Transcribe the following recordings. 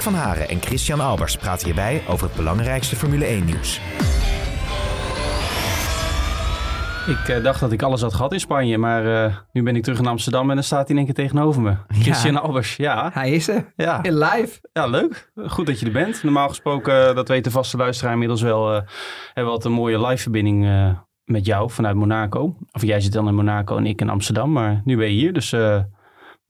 Erik van Haren en Christian Albers praten hierbij over het belangrijkste Formule 1-nieuws. Ik uh, dacht dat ik alles had gehad in Spanje, maar uh, nu ben ik terug in Amsterdam en dan staat hij in één keer tegenover me. Christian. Albers, ja. Hij is er, ja. in live. Ja, leuk. Goed dat je er bent. Normaal gesproken, uh, dat weet de vaste luisteraar inmiddels wel, hebben we altijd een mooie live verbinding met jou vanuit Monaco. Of jij zit dan in Monaco en ik in Amsterdam, maar nu ben je hier, dus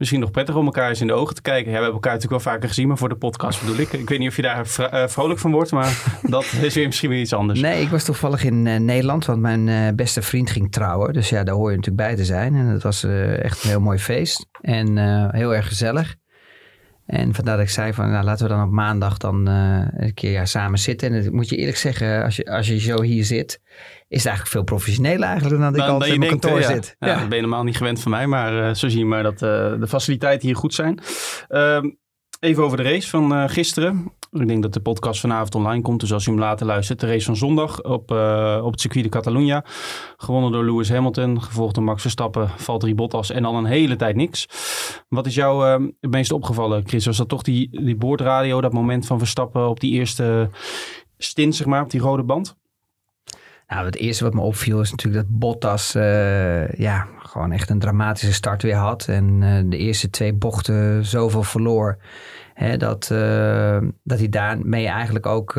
misschien nog prettig om elkaar eens in de ogen te kijken. Ja, we hebben elkaar natuurlijk wel vaker gezien, maar voor de podcast bedoel ik. Ik weet niet of je daar uh, vrolijk van wordt, maar dat is weer misschien weer iets anders. Nee, ik was toevallig in uh, Nederland, want mijn uh, beste vriend ging trouwen. Dus ja, daar hoor je natuurlijk bij te zijn. En het was echt een heel mooi feest en heel erg gezellig. En vandaar dat ik zei van, nou, laten we dan op maandag dan een keer ja, samen zitten. En dat moet je eerlijk zeggen, als je, als je zo hier zit, is het eigenlijk veel professioneler eigenlijk dan dat ik altijd in mijn kantoor ja. zit. Ja, ja. Dat ben je normaal niet gewend van mij, maar uh, zo zie je maar dat uh, de faciliteiten hier goed zijn. Uh, even over de race van gisteren. Ik denk dat de podcast vanavond online komt, dus als je hem later luistert. De race van zondag op, op het circuit de Catalunya. Gewonnen door Lewis Hamilton, gevolgd door Max Verstappen, Valtteri Bottas en al een hele tijd niks. Wat is jou het meest opgevallen, Chris? Was dat toch die, die boordradio, dat moment van Verstappen op die eerste stint, zeg maar, op die rode band? Nou, het eerste wat me opviel is natuurlijk dat Bottas uh, ja, gewoon echt een dramatische start weer had. En de eerste twee bochten zoveel verloor. Hè, dat, uh, dat hij daarmee eigenlijk ook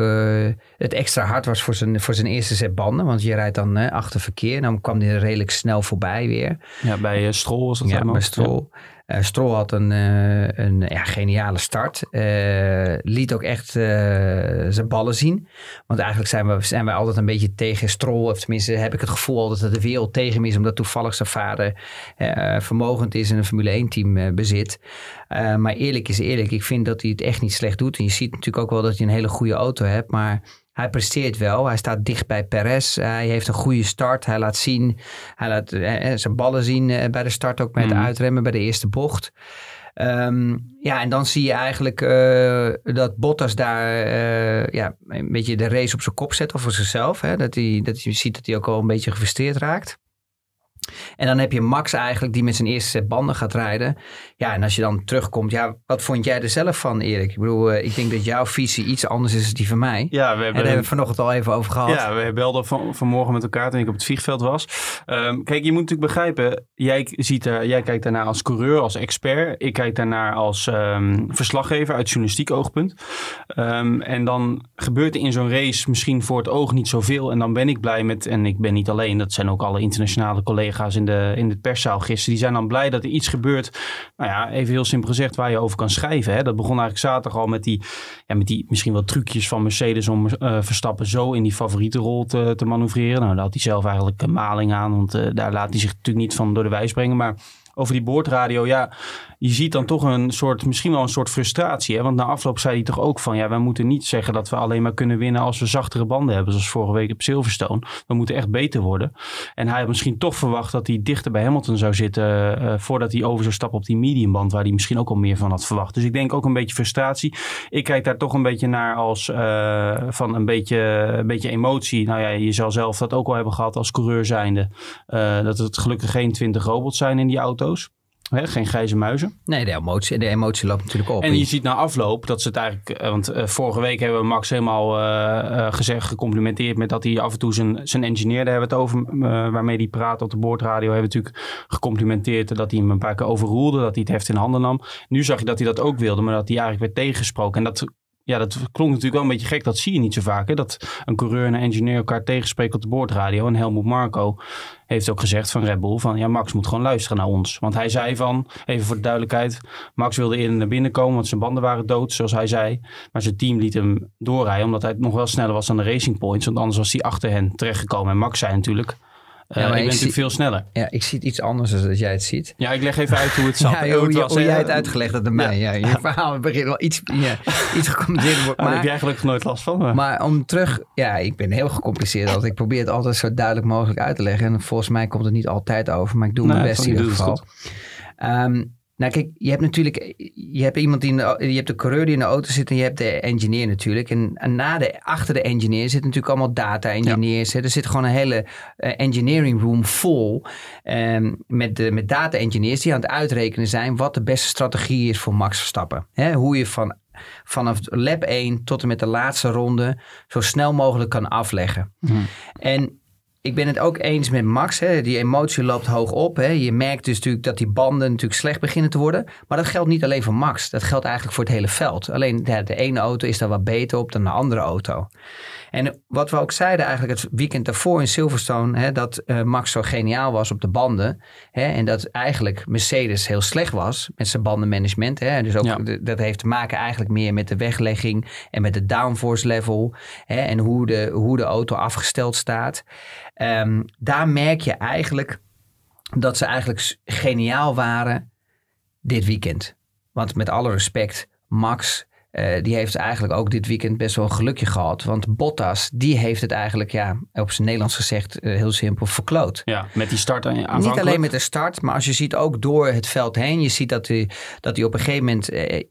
het extra hard was voor zijn, voor zijn eerste set banden. Want je rijdt dan achter verkeer. En dan kwam hij redelijk snel voorbij weer. Ja, bij Stroll was dat Ja, bij Stroll. Ja. Uh, Stroll had een, uh, een geniale start. Uh, liet ook echt zijn ballen zien. Want eigenlijk zijn, we, zijn wij altijd een beetje tegen Stroll. Of tenminste heb ik het gevoel altijd dat de wereld tegen hem is. Omdat toevallig zijn vader vermogend is en een Formule 1 team bezit. maar eerlijk is eerlijk. Ik vind dat hij het echt niet slecht doet. En je ziet natuurlijk ook wel dat hij een hele goede auto hebt. Maar hij presteert wel. Hij staat dicht bij Perez. Hij heeft een goede start. Hij laat zien. Hij laat eh, zijn ballen zien eh, bij de start ook met mm. uitremmen bij de eerste bocht. Um, ja, en dan zie je eigenlijk uh, dat Bottas daar uh, ja, een beetje de race op zijn kop zet. Of voor zichzelf. Hè? Dat, hij, dat je ziet dat hij ook al een beetje gefrustreerd raakt. En dan heb je Max eigenlijk die met zijn eerste set banden gaat rijden. Ja, en als je dan terugkomt, ja, wat vond jij er zelf van, Erik? Ik bedoel, uh, ik denk dat jouw visie iets anders is dan die van mij. Ja, we hebben, en daar hebben we vanochtend al even over gehad. Ja, we belden van, vanmorgen met elkaar toen ik op het vliegveld was. Um, kijk, je moet natuurlijk begrijpen, jij, ziet er, jij kijkt daarnaar als coureur, als expert. Ik kijk daarnaar als um, verslaggever uit journalistiek oogpunt. Um, en dan gebeurt er in zo'n race misschien voor het oog niet zoveel. En dan ben ik blij met, en ik ben niet alleen, dat zijn ook alle internationale collega's in de, in de perszaal gisteren. Die zijn dan blij dat er iets gebeurt. Nou ja, even heel simpel gezegd, waar je over kan schrijven. Hè. Dat begon eigenlijk zaterdag al met die, ja, met die misschien wel trucjes van Mercedes om uh, Verstappen zo in die favoriete rol te, te manoeuvreren. Nou, daar had hij zelf eigenlijk een maling aan, want uh, daar laat hij zich natuurlijk niet van door de wijs brengen. Maar over die boordradio, ja, je ziet dan toch een soort, misschien wel een soort frustratie. Hè? Want na afloop zei hij toch ook van, ja, wij moeten niet zeggen dat we alleen maar kunnen winnen als we zachtere banden hebben, zoals vorige week op Silverstone. We moeten echt beter worden. En hij had misschien toch verwacht dat hij dichter bij Hamilton zou zitten uh, voordat hij over zou stappen op die mediumband, waar hij misschien ook al meer van had verwacht. Dus ik denk ook een beetje frustratie. Ik kijk daar toch een beetje naar als uh, van een beetje, een beetje emotie. Nou ja, je zal zelf dat ook al hebben gehad als coureur zijnde. Dat het gelukkig geen 20 robots zijn in die auto's. He, geen grijze muizen. Nee, de emotie, de emotie loopt natuurlijk op. En je ziet na afloop dat ze het eigenlijk... Want uh, vorige week hebben we Max helemaal uh, uh, gezegd, gecomplimenteerd... met dat hij af en toe zijn, zijn engineer, daar hebben we het over... waarmee hij praat op de boordradio... hebben we natuurlijk gecomplimenteerd dat hij hem een paar keer overroelde... dat hij het heft in handen nam. Nu zag je dat hij dat ook wilde, maar dat hij eigenlijk werd tegengesproken. En dat ja, dat klonk natuurlijk wel een beetje gek. Dat zie je niet zo vaak. Hè? Dat een coureur en een engineer elkaar tegenspreken op de boordradio. En Helmoet Marco heeft ook gezegd van Red Bull van ja, Max moet gewoon luisteren naar ons. Want hij zei van, even voor de duidelijkheid, Max wilde eerder naar binnen komen, want zijn banden waren dood, zoals hij zei. Maar zijn team liet hem doorrijden, omdat hij nog wel sneller was dan de Racing Points. Want anders was hij achter hen terechtgekomen. En Max zei natuurlijk, Ja, maar ik ben natuurlijk veel sneller. Ja, ik zie het iets anders dan dat jij het ziet. Ja, ik leg even uit hoe het zat. Ja, hoe was, jij het uitgelegd hebt aan mij. Ja. je verhaal begint wel iets, ja, iets gecompliceerd. wordt. Oh, daar heb Maar, jij gelukkig nooit last van. Maar... maar om terug... Ja, ik ben heel gecompliceerd. altijd. Ik probeer het altijd zo duidelijk mogelijk uit te leggen. En volgens mij komt het niet altijd over. Maar ik doe Nee, mijn best in ieder geval. Ehm, nou kijk, je hebt natuurlijk... Je hebt iemand die in de, je hebt de coureur die in de auto zit en je hebt de engineer natuurlijk. En, en na de, achter de engineer zitten natuurlijk allemaal data engineers. hè. Er zit gewoon een hele eh, engineering room vol ehm, met, de, met data engineers die aan het uitrekenen zijn wat de beste strategie is voor Max Verstappen. Hè, hoe je van, vanaf lap 1 tot en met de laatste ronde zo snel mogelijk kan afleggen. En ik ben het ook eens met Max. Hè. Die emotie loopt hoog op. Hè. Je merkt dus natuurlijk dat die banden natuurlijk slecht beginnen te worden. Maar dat geldt niet alleen voor Max. Dat geldt eigenlijk voor het hele veld. Alleen ja, de ene auto is daar wat beter op dan de andere auto. En wat we ook zeiden eigenlijk het weekend daarvoor in Silverstone. Hè, dat eh, Max zo geniaal was op de banden. Hè, en dat eigenlijk Mercedes heel slecht was met zijn bandenmanagement. Hè. Dus ook, Ja. de- dat heeft te maken eigenlijk meer met de weglegging en met de downforce level. Hè, en hoe de, hoe de auto afgesteld staat. Ehm, daar merk je eigenlijk dat ze eigenlijk geniaal waren dit weekend. Want met alle respect, Max, eh, die heeft eigenlijk ook dit weekend best wel een gelukje gehad. Want Bottas, die heeft het eigenlijk, ja, op zijn Nederlands gezegd, eh, heel simpel verkloot. Ja, met die start aan- Niet aanvankelijk. alleen met de start, maar als je ziet ook door het veld heen. Je ziet dat hij, dat hij op een gegeven moment... eh,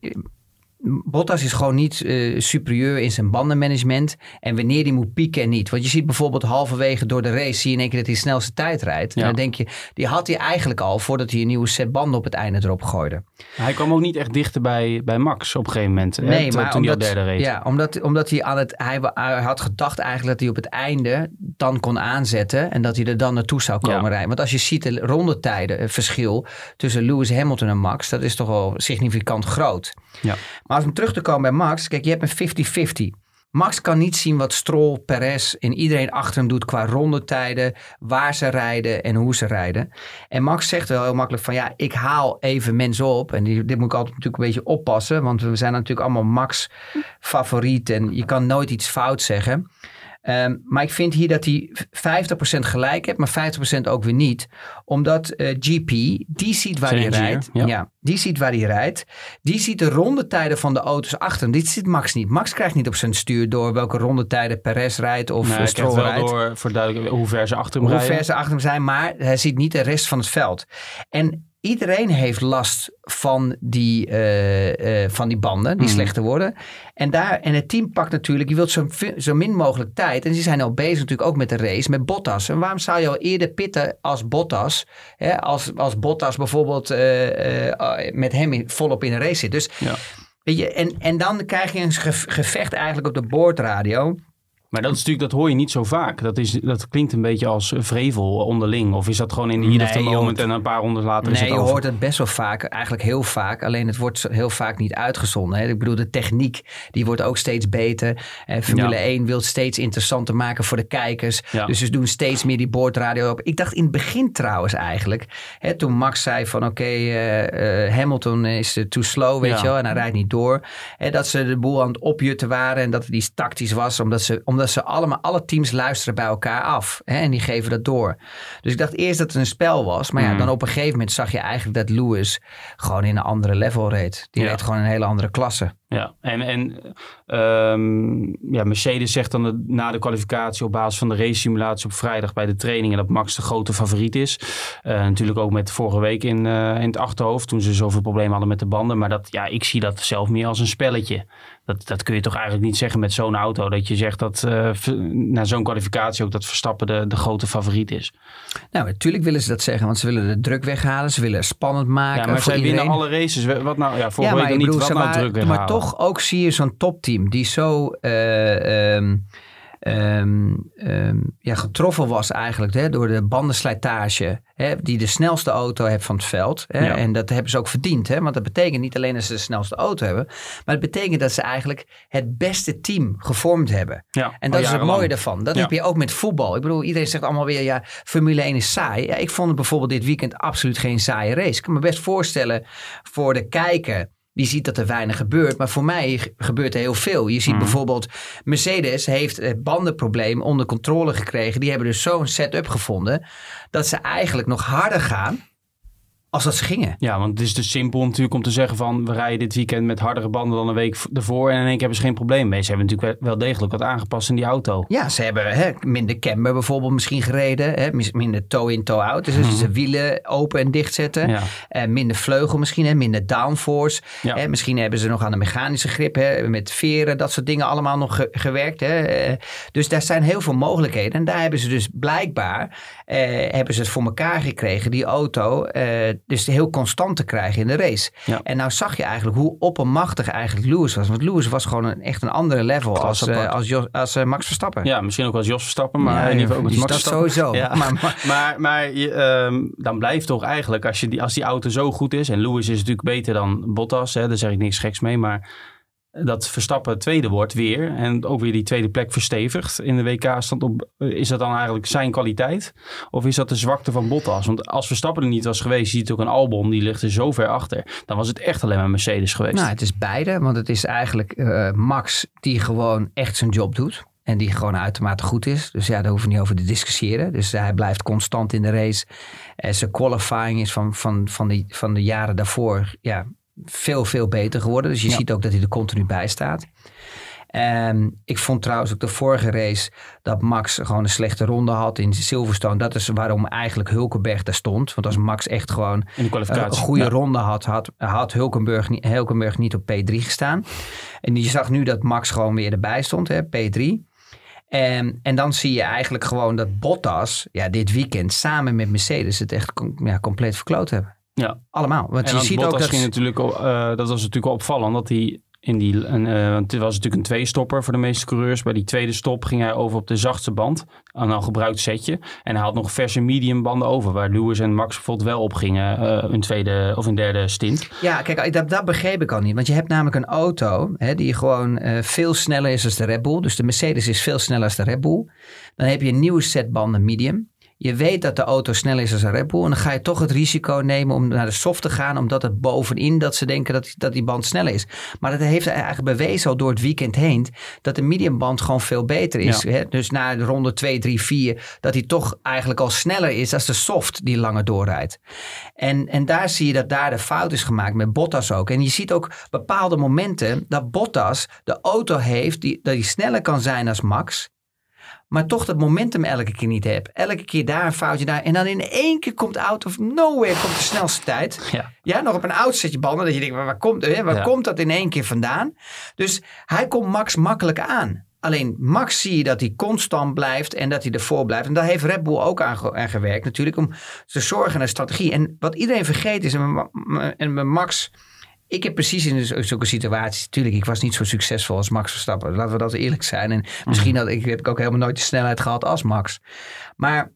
Bottas is gewoon niet eh, superieur in zijn bandenmanagement. En wanneer hij moet pieken en niet. Want je ziet bijvoorbeeld halverwege door de race... zie je in één keer dat hij de snelste tijd rijdt. En Ja. dan denk je, die had hij eigenlijk al... voordat hij een nieuwe set banden op het einde erop gooide. Hij kwam ook niet echt dichter bij, bij Max op een gegeven moment. hè, Nee, toen maar toen hij omdat, derde reed. ja, omdat, omdat hij, aan het, hij, had gedacht eigenlijk dat hij op het einde dan kon aanzetten en dat hij er dan naartoe zou komen Ja. rijden. Want als je ziet de rondetijden, het verschil tussen Lewis Hamilton en Max, dat is toch wel significant groot. Ja. Maar om terug te komen bij Max, kijk, je hebt een 50-50. Max kan niet zien wat Stroll, Perez en iedereen achter hem doet qua rondetijden, waar ze rijden en hoe ze rijden. En Max zegt wel heel makkelijk van ja, ik haal even mensen op. En dit moet ik altijd natuurlijk een beetje oppassen, want we zijn natuurlijk allemaal Max favoriet en je kan nooit iets fout zeggen. Ehm, maar ik vind hier dat hij 50% gelijk heeft, maar 50% ook weer niet. Omdat eh, GP, die ziet waar Zijn hij engineer, rijdt. ja. Ja. die ziet waar hij rijdt. Die ziet de rondetijden van de auto's achter hem. Dit ziet Max niet. Max krijgt niet op zijn stuur door welke rondetijden Perez rijdt of Nee, eh, hij Stroll krijgt wel rijdt door voor duidelijk hoe ver ze achter hem hoe rijden. ver ze achter hem zijn, maar hij ziet niet de rest van het veld. En iedereen heeft last van die, eh, eh, van die banden die Mhm. slechter worden. En, daar, en het team pakt natuurlijk, je wilt zo, zo min mogelijk tijd. En ze zijn al bezig natuurlijk ook met de race, met Bottas. En waarom zou je al eerder pitten als Bottas? Hè, als, als Bottas bijvoorbeeld eh, met hem in- volop in de race zit. Dus Ja. Weet je, en, en dan krijg je een ge- gevecht eigenlijk op de boordradio. Maar dat, is natuurlijk, dat hoor je niet zo vaak. Dat, is, dat klinkt een beetje als vrevel onderling. Of is dat gewoon in the Nee, moment en een paar ronden later is Nee, het je hoort het best wel vaak, eigenlijk heel vaak. Alleen het wordt heel vaak niet uitgezonden. Hè. Ik bedoel, de techniek die wordt ook steeds beter. Eh, Formule Ja. 1 wil steeds interessanter maken voor de kijkers. Ja. Dus ze doen steeds meer die boordradio op. Ik dacht in het begin trouwens eigenlijk, hè, toen Max zei van oké, eh, eh, Hamilton is eh, too slow, weet Ja. je wel, en hij rijdt niet door. Hè, dat ze de boel aan het opjutten waren en dat het iets tactisch was, omdat ze, omdat ze allemaal, alle teams luisteren bij elkaar af. Hè, en die geven dat door. Dus ik dacht eerst dat het een spel was. Maar ja, Mm. dan op een gegeven moment zag je eigenlijk dat Lewis gewoon in een andere level reed. Die Ja. reed gewoon een hele andere klasse. Ja, en, en ehm, ja, Mercedes zegt dan de- na de kwalificatie op basis van de race simulatie op vrijdag bij de trainingen dat Max de grote favoriet is. Eh, natuurlijk ook met vorige week in, eh, in het achterhoofd toen ze zoveel problemen hadden met de banden. Maar dat, ja, ik zie dat zelf meer als een spelletje. Dat, dat kun je toch eigenlijk niet zeggen met zo'n auto. Dat je zegt dat v- na zo'n kwalificatie ook dat Verstappen de, de grote favoriet is. Nou, natuurlijk willen ze dat zeggen, want ze willen de druk weghalen. Ze willen het spannend maken. Ja, maar voor zij iedereen. winnen alle races. Wat nou, ja, vorige ja, maar ik niet. Wat nou druk weghalen? Maar toch ook zie je zo'n topteam die zo eh, ehm, ehm, ehm, ja, getroffen was eigenlijk hè, door de bandenslijtage. Hè, die de snelste auto heeft van het veld. Hè, Ja. En dat hebben ze ook verdiend. Hè, want dat betekent niet alleen dat ze de snelste auto hebben. Maar het betekent dat ze eigenlijk het beste team gevormd hebben. Ja, En dat is het mooie daarvan. Dat Ja. heb je ook met voetbal. Ik bedoel, iedereen zegt allemaal weer, ja, Formule 1 is saai. Ja, ik vond het bijvoorbeeld dit weekend absoluut geen saaie race. Ik kan me best voorstellen voor de kijker die ziet dat er weinig gebeurt. Maar voor mij gebeurt er heel veel. Je ziet Mhm. bijvoorbeeld, Mercedes heeft het bandenprobleem onder controle gekregen. Die hebben dus zo'n setup gevonden dat ze eigenlijk nog harder gaan als dat ze gingen. Ja, want het is dus simpel natuurlijk om te zeggen van... we rijden dit weekend met hardere banden dan een week ervoor... en in één keer hebben ze geen probleem mee. Ze hebben natuurlijk wel degelijk wat aangepast in die auto. Ja, ze hebben hè, minder camber bijvoorbeeld misschien gereden. Hè, minder toe-in, toe-out. Dus Mhm. ze wielen open en dicht zetten. Ja. Eh, minder vleugel misschien, hè, minder downforce. Ja. Misschien hebben ze nog aan de mechanische grip, hè, met veren, dat soort dingen allemaal nog ge- gewerkt. Hè. Eh, dus daar zijn heel veel mogelijkheden. En daar hebben ze dus blijkbaar eh, hebben ze het voor elkaar gekregen, die auto, eh, dus heel constant te krijgen in de race. Ja. En nou zag je eigenlijk hoe oppermachtig eigenlijk Lewis was. Want Lewis was gewoon een, echt een andere level als, eh, als, Jo- als eh, Max Verstappen. Ja, misschien ook als Jos Verstappen, maar Ja, in ieder geval ook als Max is dat Verstappen. sowieso. Ja. Maar, maar, Maar, maar je, ehm, dan blijft toch eigenlijk, als, je die, als die auto zo goed is... en Lewis is natuurlijk beter dan Bottas, hè, daar zeg ik niks geks mee... maar dat Verstappen tweede wordt weer... en ook weer die tweede plek verstevigt in de WK-stand op... is dat dan eigenlijk zijn kwaliteit? Of is dat de zwakte van Bottas? Want als Verstappen er niet was geweest... ziet ook een Albon, die ligt er zo ver achter... dan was het echt alleen maar Mercedes geweest. nou, het is beide. Want het is eigenlijk eh, Max die gewoon echt zijn job doet. En die gewoon uitermate goed is. Dus ja, daar hoeven we niet over te discussiëren. Dus hij blijft constant in de race. En zijn qualifying is van, van, van, de, van de jaren daarvoor ja, veel, veel beter geworden. Dus je Ja. ziet ook dat hij er continu bij staat. En ik vond trouwens ook de vorige race dat Max gewoon een slechte ronde had in Silverstone. Dat is waarom eigenlijk Hulkenberg daar stond. Want als Max echt gewoon de een goede Ja. ronde had, had, had Hulkenberg, niet- Hulkenberg niet op P3 gestaan. En je zag nu dat Max gewoon weer erbij stond, hè, P3. En, en dan zie je eigenlijk gewoon dat Bottas ja, dit weekend samen met Mercedes het echt ja, compleet verkloot hebben. Ja. Allemaal. Want En je ziet ook dat... ging natuurlijk, eh, dat was natuurlijk opvallend, dat hij in die, een, eh, want het was natuurlijk een tweestopper voor de meeste coureurs. Bij die tweede stop ging hij over op de zachtste band, een al gebruikt setje. En hij had nog verse medium banden over, waar Lewis en Max bijvoorbeeld wel op gingen, eh een tweede of een derde stint. Ja, kijk, dat, dat begreep ik al niet. Want je hebt namelijk een auto hè, die gewoon veel sneller is dan de Red Bull. Dus de Mercedes is veel sneller dan de Red Bull. Dan heb je een nieuwe set banden medium. Je weet dat de auto sneller is dan een Red Bull. En dan ga je toch het risico nemen om naar de soft te gaan. Omdat het bovenin dat ze denken dat, dat die band sneller is. Maar dat heeft eigenlijk bewezen al door het weekend heen. Dat de medium band gewoon veel beter is. Ja. Hè? Dus na de ronde 2, 3, 4. Dat hij toch eigenlijk al sneller is dan de soft die langer doorrijdt. En, en daar zie je dat daar de fout is gemaakt met Bottas ook. En je ziet ook bepaalde momenten dat Bottas de auto heeft die, dat hij sneller kan zijn als Max. Maar toch dat momentum elke keer niet hebt. Elke keer daar een foutje daar. En dan in één keer komt out of nowhere komt de snelste tijd. Ja. Ja, nog op een oud setje banden. Dat je denkt, waar, komt, hè, waar Ja. komt dat in één keer vandaan? Dus hij komt Max makkelijk aan. Alleen Max zie je dat hij constant blijft en dat hij ervoor blijft. En daar heeft Red Bull ook aan, ge- aan gewerkt natuurlijk. Om te zorgen naar strategie. En wat iedereen vergeet is, en en Max... Ik heb precies in zulke situaties, natuurlijk, ik was niet zo succesvol als Max Verstappen. Laten we dat eerlijk zijn. En misschien had ik, heb ik ook helemaal nooit de snelheid gehad als Max. Maar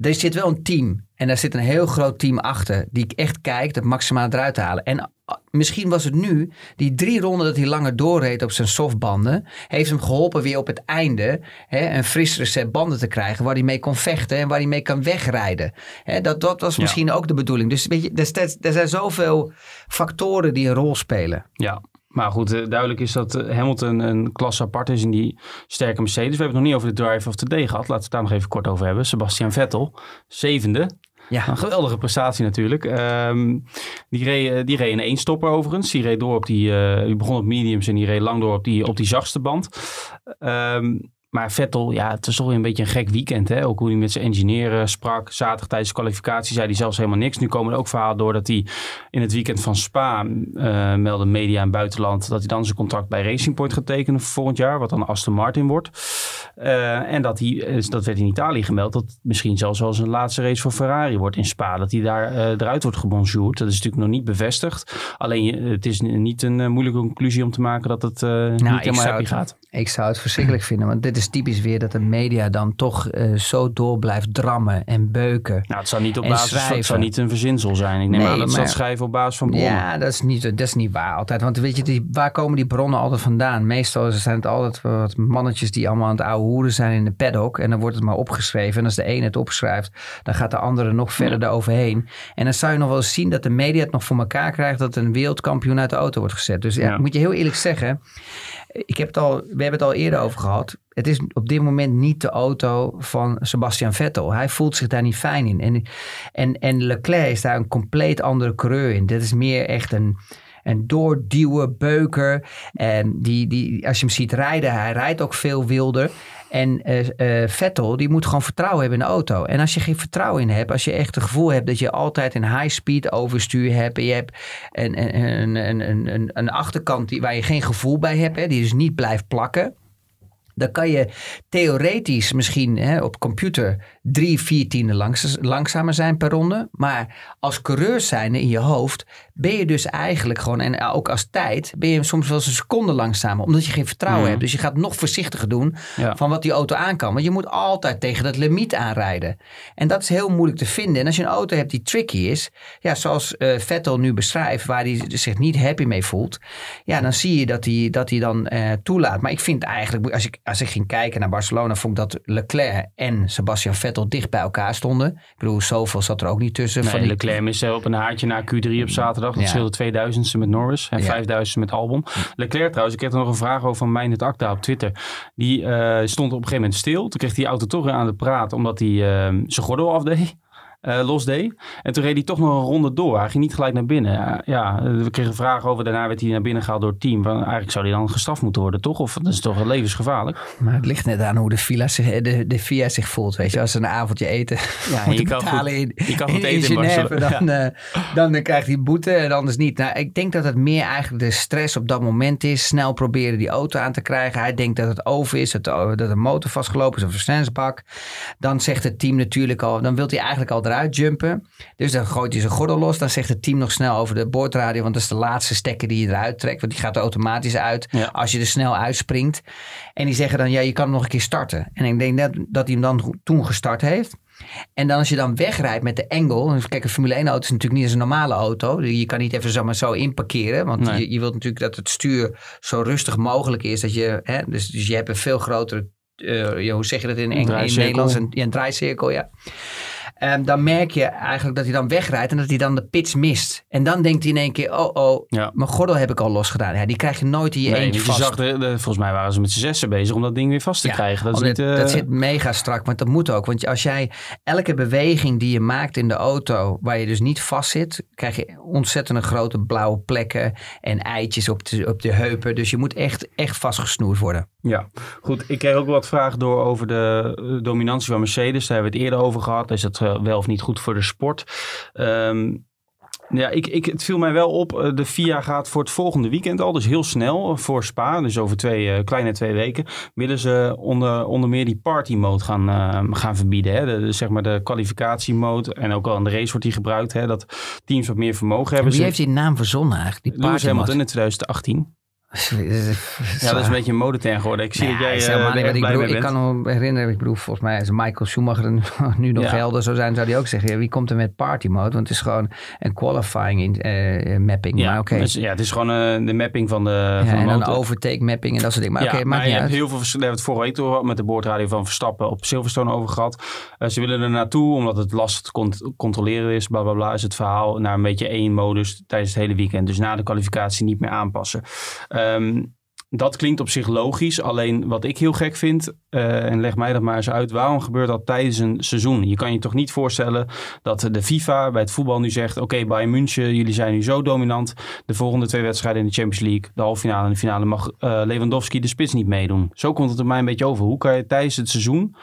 er zit wel een team. En daar zit een heel groot team achter. Die echt kijkt het maximaal eruit te halen. En ah, misschien was het nu, die drie ronden dat hij langer doorreed op zijn softbanden. Heeft hem geholpen weer op het einde hè, een frissere set banden te krijgen. Waar hij mee kon vechten en waar hij mee kan wegrijden. Hè, dat, dat was Ja. misschien ook de bedoeling. Dus weet je, er, er zijn zoveel factoren die een rol spelen. Ja, maar goed, eh, duidelijk is dat eh, Hamilton een klasse apart is in die sterke Mercedes. We hebben het nog niet over de drive of the day gehad. Laten we het daar nog even kort over hebben. Sebastian Vettel, zevende. Ja, Een geweldige prestatie natuurlijk. Ehm, die, reed, eh, die reed in één stopper overigens. Die reed door op die, die begon op mediums en die reed lang door op die, op die zachtste band. Ehm, maar Vettel, ja, het is toch weer een beetje een gek weekend. Hè? Ook hoe hij met zijn engineer eh, sprak. Zaterdag tijdens de kwalificatie zei hij zelfs helemaal niks. Nu komen er ook verhalen door dat hij in het weekend van Spa, eh melden media in buitenland, dat hij dan zijn contract bij Racing Point gaat tekenen voor volgend jaar. Wat dan Aston Martin wordt. Eh, en dat, hij, dat werd in Italië gemeld, dat misschien zelfs wel zijn laatste race voor Ferrari wordt in Spa. Dat hij daar eruit wordt gebonjourd. Dat is natuurlijk nog niet bevestigd. Alleen het is niet een moeilijke conclusie om te maken dat het niet ik helemaal happy het- gaat. Ik zou het verschrikkelijk vinden, want dit is typisch weer dat de media dan toch eh, zo door blijft drammen en beuken. Nou, het zou niet op basis, het schrijven. zou niet een verzinsel zijn. Ik neem Nee, aan dat ze dat maar- schrijven op basis van bronnen. Ja, dat is, niet, dat is niet waar altijd. Want weet je, die, waar komen die bronnen altijd vandaan? Meestal zijn het altijd wat mannetjes die allemaal aan het ouwe hoeren zijn in de paddock. En dan wordt het maar opgeschreven. En als de ene het opschrijft, dan gaat de andere nog verder ja. eroverheen. En dan zou je nog wel eens zien dat de media het nog voor elkaar krijgt dat een wereldkampioen uit de auto wordt gezet. Dus ja, moet je heel eerlijk zeggen. Ik heb het al, we hebben het al eerder over gehad. Het is op dit moment niet de auto van Sebastian Vettel. Hij voelt zich daar niet fijn in. En, en, en Leclerc is daar een compleet andere coureur in. Dit is meer echt een, een doorduwen beuker. En die, die, als je hem ziet rijden, hij rijdt ook veel wilder. En uh, Vettel, die moet gewoon vertrouwen hebben in de auto. En als je geen vertrouwen in hebt, als je echt het gevoel hebt dat je altijd een high-speed overstuur hebt. En je hebt een, een, een, een, een achterkant die, waar je geen gevoel bij hebt, hè, die dus niet blijft plakken. Dan kan je theoretisch misschien hè, op computer drie, vier tienden langs, langzamer zijn per ronde. Maar als coureur zijn in je hoofd ben je dus eigenlijk gewoon, en ook als tijd, ben je soms wel eens een seconde langzamer. Omdat je geen vertrouwen hebt. Dus je gaat nog voorzichtiger doen van wat die auto aan kan. Want je moet altijd tegen dat limiet aanrijden. En dat is heel moeilijk te vinden. En als je een auto hebt die tricky is, ja, zoals uh, Vettel nu beschrijft, waar hij zich niet happy mee voelt. Ja, dan zie je dat hij, dat hij dan uh, toelaat. Maar ik vind eigenlijk, als ik, als ik ging kijken naar Barcelona, vond ik dat Leclerc en Sebastian Vettel dicht bij elkaar stonden. Ik bedoel, zoveel zat er ook niet tussen. Nee, van die... Leclerc miste op een haartje na Q3 op zaterdag. Dat scheelde 2000ste met Norris en ja. 5000ste met Albon. Leclerc trouwens, ik heb er nog een vraag over van Mijnet Acta op Twitter. Die uh, stond op een gegeven moment stil. Toen kreeg die auto toch aan de praat omdat hij uh, zijn gordel afdeed uh, los deed. En toen reed hij toch nog een ronde door. Hij ging niet gelijk naar binnen. Uh, ja, we kregen vragen over. Daarna werd hij naar binnen gehaald door het team. Eigenlijk zou hij dan gestraft moeten worden, toch? Of dat is toch levensgevaarlijk? Maar het ligt net aan hoe de, villa zich, de, de VIA zich voelt. Weet je, als ze een avondje eten ja, je kan betalen goed, in, je kan goed in, eten in Genève, dan, ja. uh, dan, dan krijgt hij boete en anders niet. Nou, ik denk dat het meer eigenlijk de stress op dat moment is. Snel proberen die auto aan te krijgen. Hij denkt dat het over is, dat, dat de motor vastgelopen is of een versnellingsbak. Dan zegt het team natuurlijk al, dan wil hij eigenlijk al eruit jumpen. Dus dan gooit hij zijn gordel los. Dan zegt het team nog snel over de boordradio. Want dat is de laatste stekker die je eruit trekt. Want die gaat er automatisch uit ja. als je er snel uitspringt. En die zeggen dan, ja, je kan hem nog een keer starten. En ik denk net dat hij hem dan toen gestart heeft. En dan als je dan wegrijdt met de engel. Kijk, een Formule 1 auto is natuurlijk niet als een normale auto. Je kan niet even zomaar zo inparkeren. Want nee. je, je wilt natuurlijk dat het stuur zo rustig mogelijk is. Dat je, hè, dus, dus je hebt een veel grotere, uh, hoe zeg je dat in, Engels, in Nederlands? Een, een draaicirkel, ja. Um, dan merk je eigenlijk dat hij dan wegrijdt en dat hij dan de pits mist. En dan denkt hij in één keer, oh oh, ja. mijn gordel heb ik al losgedaan. Ja, die krijg je nooit in je nee, eentje vast. Je zag de, de, volgens mij waren ze met z'n zessen bezig om dat ding weer vast te ja, krijgen. Dat, is niet, uh... dat zit mega strak, want dat moet ook. Want als jij elke beweging die je maakt in de auto, waar je dus niet vast zit, krijg je ontzettend grote blauwe plekken en eitjes op de, op de heupen. Dus je moet echt, echt vastgesnoerd worden. Ja, goed. Ik kreeg ook wat vragen door over de dominantie van Mercedes. Daar hebben we het eerder over gehad. Is dat wel of niet goed voor de sport? Um, ja, ik, ik, het viel mij wel op. De FIA gaat voor het volgende weekend al, dus heel snel voor Spa, dus over twee, uh, kleine twee weken, willen ze onder, onder meer die party mode gaan, uh, gaan verbieden. Hè? De, de, zeg maar de kwalificatiemode en ook al in de race wordt die gebruikt. Hè? Dat teams wat meer vermogen hebben. Wie heeft die naam verzonnen eigenlijk? Die Lewis Hamilton in 2018. Ja, dat is een beetje een modeterm geworden. Ik zie dat jij ik, bedoel, ik kan me herinneren, ik bedoel, volgens mij is Michael Schumacher nu nog ja. helder zou zijn, zou hij ook zeggen, ja, wie komt er met party mode? Want het is gewoon een qualifying in, uh, mapping. Ja, maar okay. dus, ja, het is gewoon uh, de mapping van de van En de overtake mapping en dat soort dingen. Maar ja, oké, okay, maar je hebt heel veel, we het vorige week door met de boordradio van Verstappen op Silverstone over gehad. ze willen er naartoe, omdat het lastig te cont controleren is, bla bla bla, is het verhaal naar een beetje één modus tijdens het hele weekend. Dus na de kwalificatie niet meer aanpassen. Um, dat klinkt op zich logisch. Alleen wat ik heel gek vind, uh, en leg mij dat maar eens uit, waarom gebeurt dat tijdens een seizoen? Je kan je toch niet voorstellen dat de FIFA bij het voetbal nu zegt: Oké, okay, Bayern München, jullie zijn nu zo dominant. De volgende twee wedstrijden in de Champions League, de halve finale en de finale, mag uh, Lewandowski de spits niet meedoen. Zo komt het er mij een beetje over. Hoe kan je tijdens het seizoen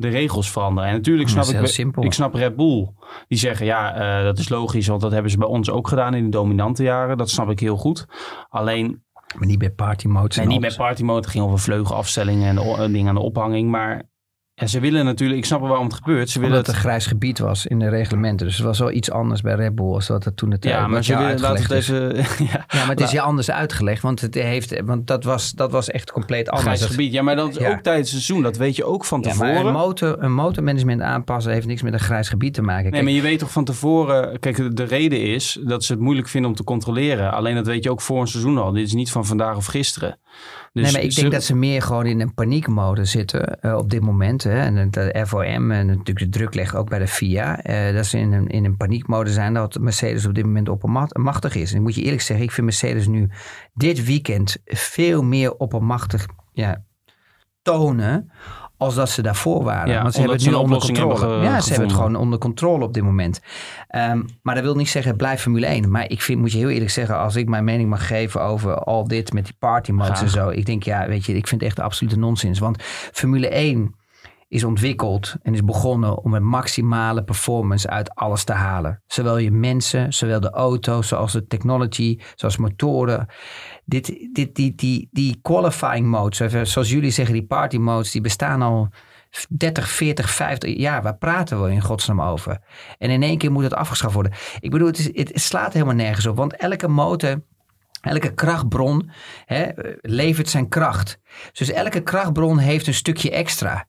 de regels veranderen. En natuurlijk snap ik, simpel. ik snap Red Bull. Die zeggen ja, uh, dat is logisch, want dat hebben ze bij ons ook gedaan in de dominante jaren. Dat snap ik heel goed. Alleen maar niet bij party mode. Nee, niet bij party mode. Het ging over vleugelafstellingen en de, dingen aan de ophanging. Maar en ze willen natuurlijk, ik snap wel waarom het gebeurt. Ze willen Omdat het een grijs gebied was in de reglementen. Dus het was wel iets anders bij Red Bull als dat het toen het Ja, maar ze willen laten het even. ja, ja, maar het is je anders uitgelegd. Want, het heeft, want dat, was, dat was echt compleet anders. Grijs gebied. Ja, maar dat is ja. ook tijdens het seizoen. Dat weet je ook van tevoren. Ja, maar een, motor, een motormanagement aanpassen heeft niks met een grijs gebied te maken. Nee, maar je weet toch van tevoren. Kijk, de reden is dat ze het moeilijk vinden om te controleren. Alleen dat weet je ook voor een seizoen al. Dit is niet van vandaag of gisteren. Dus nee, maar ik ze- denk dat ze meer gewoon in een paniekmode zitten eh, op dit moment. Hè. En de FOM en natuurlijk de druk leggen ook bij de FIA. eh, dat ze in een, in een paniekmode zijn dat Mercedes op dit moment oppermachtig is. En ik moet je eerlijk zeggen, ik vind Mercedes nu dit weekend veel meer oppermachtig ja, tonen als dat ze daarvoor waren. Ja, Want ze hebben het nu onder controle. hebben ja, ze hebben het gewoon onder controle op dit moment. Ehm, maar dat wil niet zeggen, blijf Formule 1. Maar ik vind, moet je heel eerlijk zeggen, als ik mijn mening mag geven over al dit met die party modes en zo. Ik denk, ja, weet je, ik vind het echt absolute nonsens. Want Formule 1 is ontwikkeld en is begonnen om een maximale performance uit alles te halen. Zowel je mensen, zowel de auto's, zoals de technology, zoals motoren. Dit, dit, die, die, die qualifying modes, zoals jullie zeggen, die party modes, die bestaan al 30, 40, 50 jaar. Waar praten we in godsnaam over? En in één keer moet het afgeschaft worden. Ik bedoel, het, is, het slaat helemaal nergens op, want elke motor Elke krachtbron hè, levert zijn kracht. Dus elke krachtbron heeft een stukje extra.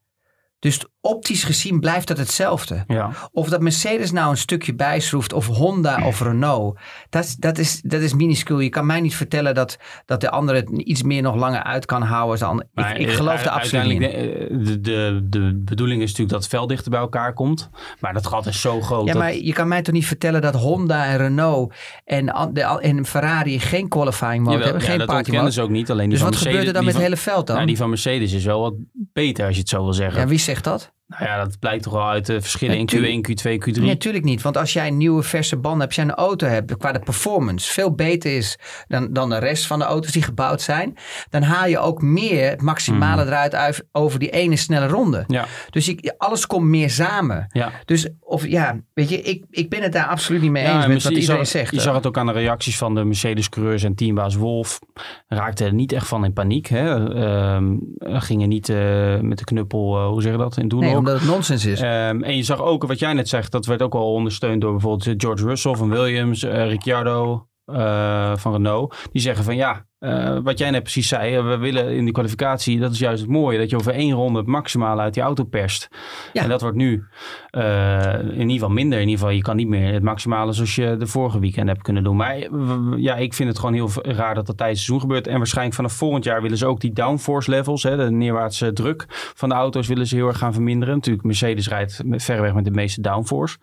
Dus optisch gezien blijft dat hetzelfde. Ja. Of dat Mercedes nou een stukje bijschroeft, of Honda of Renault, dat, is- dat, is, dat is minuscuul. Je kan mij niet vertellen dat, dat de andere het iets meer nog langer uit kan houden. Maar, ik, ik eh, geloof er absoluut niet in. uiteindelijk de, de, de, bedoeling is natuurlijk dat het vel dichter bij elkaar komt. Maar dat gat is zo groot. Ja, dat- maar je kan mij toch niet vertellen dat Honda en Renault en, de, en Ferrari geen qualifying mode Jawel, hebben, ja, geen dat party ze ook niet. Alleen Dus wat gebeurt er dan met het hele veld dan? Nou, die van Mercedes is wel wat beter als je het zo wil zeggen. Ja, wie zegt dat? Nou ja, dat blijkt toch wel uit de verschillen in Natuurlijk. Q1, Q2, Q3. Nee, natuurlijk niet. Want als jij een nieuwe verse banden hebt, als jij een auto hebt qua de performance veel beter is dan, dan de rest van de auto's die gebouwd zijn, dan haal je ook meer het maximale eruit uit over die ene snelle ronde. Ja, Dus ik, alles komt meer samen. ja. Dus of ja, weet je, ik, ik ben het daar absoluut niet mee Ja, eens en met wat iedereen zag, zegt. Je zag het ook aan de reacties van de Mercedes-coureurs en teambaas Wolf. Raakten er niet echt van in paniek. Hè? Ehm, gingen niet eh, met de knuppel, eh, hoe zeg je dat, in doen nee. Omdat het nonsens is. Ehm, en je zag ook, wat jij net zegt, dat werd ook al ondersteund door bijvoorbeeld George Russell van Williams, eh, Ricciardo eh, van Renault. Die zeggen van ja, eh, wat jij net precies zei, we willen in die kwalificatie, dat is juist het mooie, dat je over één ronde het maximale uit die auto perst. Ja. En dat wordt nu eh, in ieder geval minder. In ieder geval, je kan niet meer het maximale zoals je de vorige weekend hebt kunnen doen. Maar eh, ja, ik vind het gewoon heel raar dat dat tijdens het seizoen gebeurt. En waarschijnlijk vanaf volgend jaar willen ze ook die downforce levels, hè, de neerwaartse druk van de auto's, willen ze heel erg gaan verminderen. Natuurlijk, Mercedes rijdt verreweg met de meeste downforce.